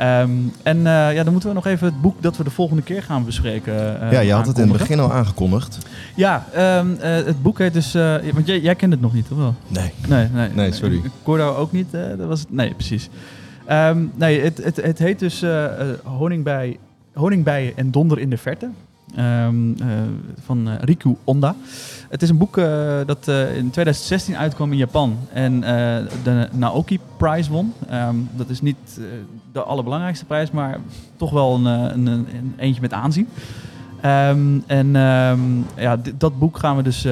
A: Um, en ja, dan moeten we nog even het boek dat we de volgende keer gaan bespreken.
B: ja, je had het in het begin al aangekondigd.
A: Ja, um, het boek heet dus. want jij, jij kent het nog niet, toch wel?
B: Nee.
A: Nee, nee,
B: nee sorry.
A: Cordo ook niet. dat was nee, precies. Um, nee, het, het, het heet dus Honingbij, Honingbijen en Donder in de Verte. Um, uh, van uh, Riku Onda. Het is een boek uh, dat in 2016 uitkwam in Japan en de Naoki Prize won. Um, dat is niet de allerbelangrijkste prijs, maar toch wel een, een, een eentje met aanzien. Um, en ja, dat boek gaan we dus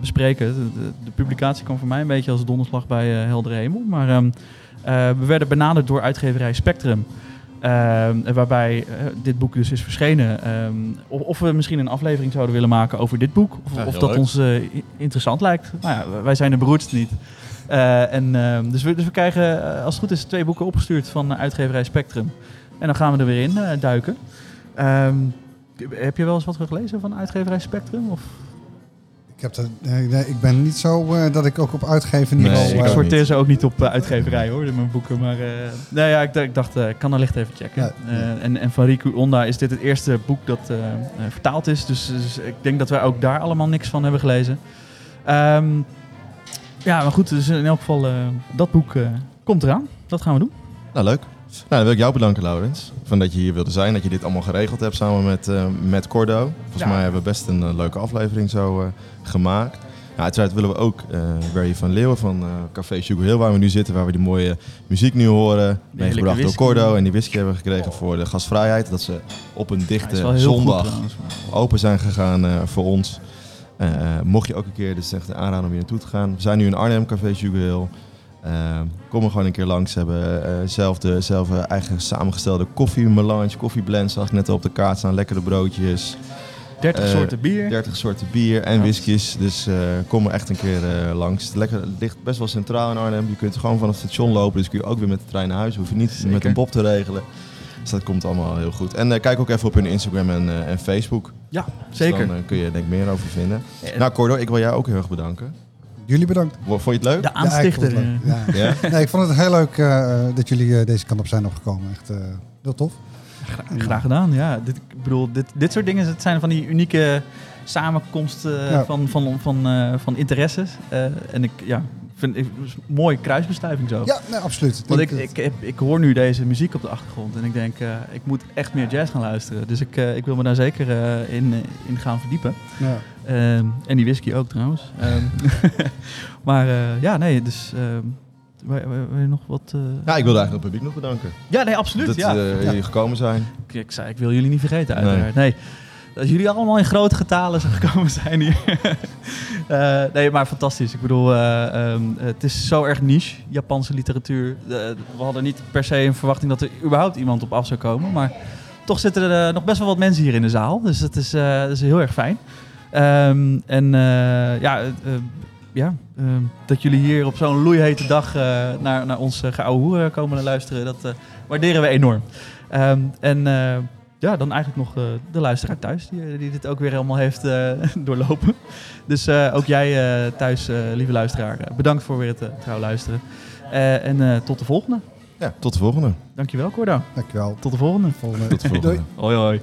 A: bespreken. De, publicatie kwam voor mij een beetje als donderslag bij Heldere Hemel. Maar we werden benaderd door uitgeverij Spectrum. Uh, waarbij uh, dit boek dus is verschenen. Um, of, of, we misschien een aflevering zouden willen maken over dit boek. Of,
B: ja,
A: of dat
B: leuk.
A: ons uh, interessant lijkt. Nou ja, wij zijn de beroerdste niet. en, uh, dus, we, dus we krijgen, als het goed is, twee boeken opgestuurd van uitgeverij Spectrum. En dan gaan we er weer in duiken. Um, heb je wel eens wat gelezen van uitgeverij Spectrum? Of?
D: Ik, heb dat, nee, nee, ik ben niet zo uh, dat ik ook op uitgeverniveau...
B: Nee,
A: ik
D: uh,
A: sorteer ze ook niet op uh, uitgeverij hoor, in mijn boeken. Maar nee, ja, ik, ik dacht, ik kan er licht even checken.
D: Ja, ja.
A: en, en van Riku Onda is dit het eerste boek dat vertaald is. Dus, dus, ik denk dat wij ook daar allemaal niks van hebben gelezen. Um, ja, maar goed, dus in elk geval, dat boek komt eraan. Dat gaan we doen.
B: Nou, leuk. Nou, dan wil ik jou bedanken, Laurens. Van dat je hier wilde zijn, dat je dit allemaal geregeld hebt samen met, uh, met Cordo. Volgens
A: Ja.
B: mij hebben we best een uh, leuke aflevering zo uh, gemaakt. Nou, uiteraard willen we ook uh, Barry van Leeuwen van Café Sugar Hill, waar we nu zitten, waar we die mooie muziek nu horen. Meegebracht door. Cordo en die whisky hebben we gekregen voor de gastvrijheid. Dat ze op een dichte
A: goed
B: zondag
A: trouwens.
B: open zijn gegaan voor ons. Mocht je ook een keer, is echt een aanrader om hier naartoe te gaan. We zijn nu in Arnhem, Café Sugar Hill. Uh, kom er gewoon een keer langs. Ze hebben uh, zelf, de, zelf uh, eigen samengestelde koffie, melange, koffieblend. Zag ik net al op de kaart staan. Lekkere broodjes.
A: 30
B: Eh,
A: soorten bier.
B: 30 soorten bier en
A: Ja.
B: whiskies. Dus eh, kom er echt een keer eh, langs. Lekker, het ligt best wel centraal in Arnhem. Je kunt gewoon van het station lopen. Dus kun je ook weer met de trein naar huis. Hoef je niet
A: Zeker.
B: met een bob te regelen. Dus dat komt allemaal heel goed. En eh, kijk ook even op hun Instagram en, eh, en Facebook.
A: Ja,
B: Dus
A: zeker.
B: dan eh, kun je denk ik meer over vinden.
A: Eh,
B: Nou Cordo, ik wil jou ook heel erg bedanken.
D: Jullie bedankt.
B: Vond je het leuk?
A: de
D: Ja, ik
A: aanstichter.
D: vond het leuk. Ja.
B: Ja?
D: Nee, ik vond het heel leuk eh, dat jullie eh, deze kant op zijn opgekomen. Echt eh, heel tof.
A: Gra- Graag gedaan, ja. Dit, ik bedoel, dit, dit soort dingen het zijn van die unieke samenkomsten eh,
D: Ja.
A: van, van, van, eh, van interesses. Eh, en ik ja, vind een mooie kruisbestuiving zo.
D: Ja, nee, absoluut.
A: Want ik, ik, ik hoor nu deze muziek op de achtergrond en ik denk, eh, ik moet echt meer jazz gaan luisteren. Dus ik, eh, ik wil me daar zeker eh, in, in gaan verdiepen.
D: ja.
A: Ehm, en die whisky ook trouwens. Ehm, maar eh, ja, nee, dus... ehm, wil, je nog wat... eh,
B: Ja, ik wilde eigenlijk het publiek nog bedanken.
A: Ja, nee, absoluut.
B: dat
A: ja.
B: eh,
D: Ja.
B: jullie gekomen zijn.
A: Ik, ik zei, ik wil jullie niet vergeten, uiteraard. Nee. Dat jullie allemaal in grote getalen zijn gekomen zijn hier. Nee, maar fantastisch. Ik bedoel, het is zo erg niche, Japanse literatuur. We hadden niet per se een verwachting dat er überhaupt iemand op af zou komen. Maar toch zitten er nog best wel wat mensen hier in de zaal. Dus dat is, dat is heel erg fijn. Ehm, en eh, ja, eh, eh, ja ehm, dat jullie hier op zo'n loeihete dag eh, naar, naar ons uh, geouwe hoeren komen luisteren, dat waarderen we enorm. Ehm, en eh, ja, dan eigenlijk nog eh, de luisteraar thuis, die, die dit ook weer helemaal heeft eh, doorlopen. Dus eh, ook jij eh, thuis, eh, lieve luisteraar, eh, bedankt voor weer het trouw luisteren. Eh, en eh, tot de volgende.
B: Ja, tot de volgende.
A: Dankjewel, Cordo.
D: Dankjewel.
A: Tot de volgende.
D: Volgende.
B: Tot de volgende.
D: Doei.
A: Hoi, hoi.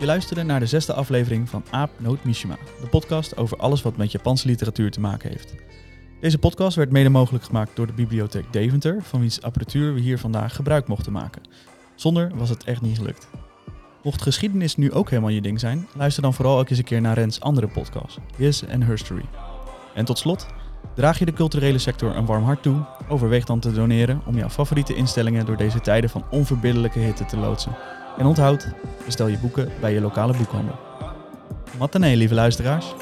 A: Je luisterde naar de zesde aflevering van Aap Noot Mishima, de podcast over alles wat met Japanse literatuur te maken heeft. Deze podcast werd mede mogelijk gemaakt door de Bibliotheek Deventer, van wiens apparatuur we hier vandaag gebruik mochten maken. Zonder was het echt niet gelukt. Mocht geschiedenis nu ook helemaal je ding zijn, luister dan vooral ook eens een keer naar Rens andere podcast, His and Her Story. En tot slot, Draag je de culturele sector een warm hart toe? Overweeg dan te doneren om jouw favoriete instellingen door deze tijden van onverbiddelijke hitte te loodsen. En onthoud, bestel je boeken bij je lokale boekhandel. Matanee, lieve luisteraars.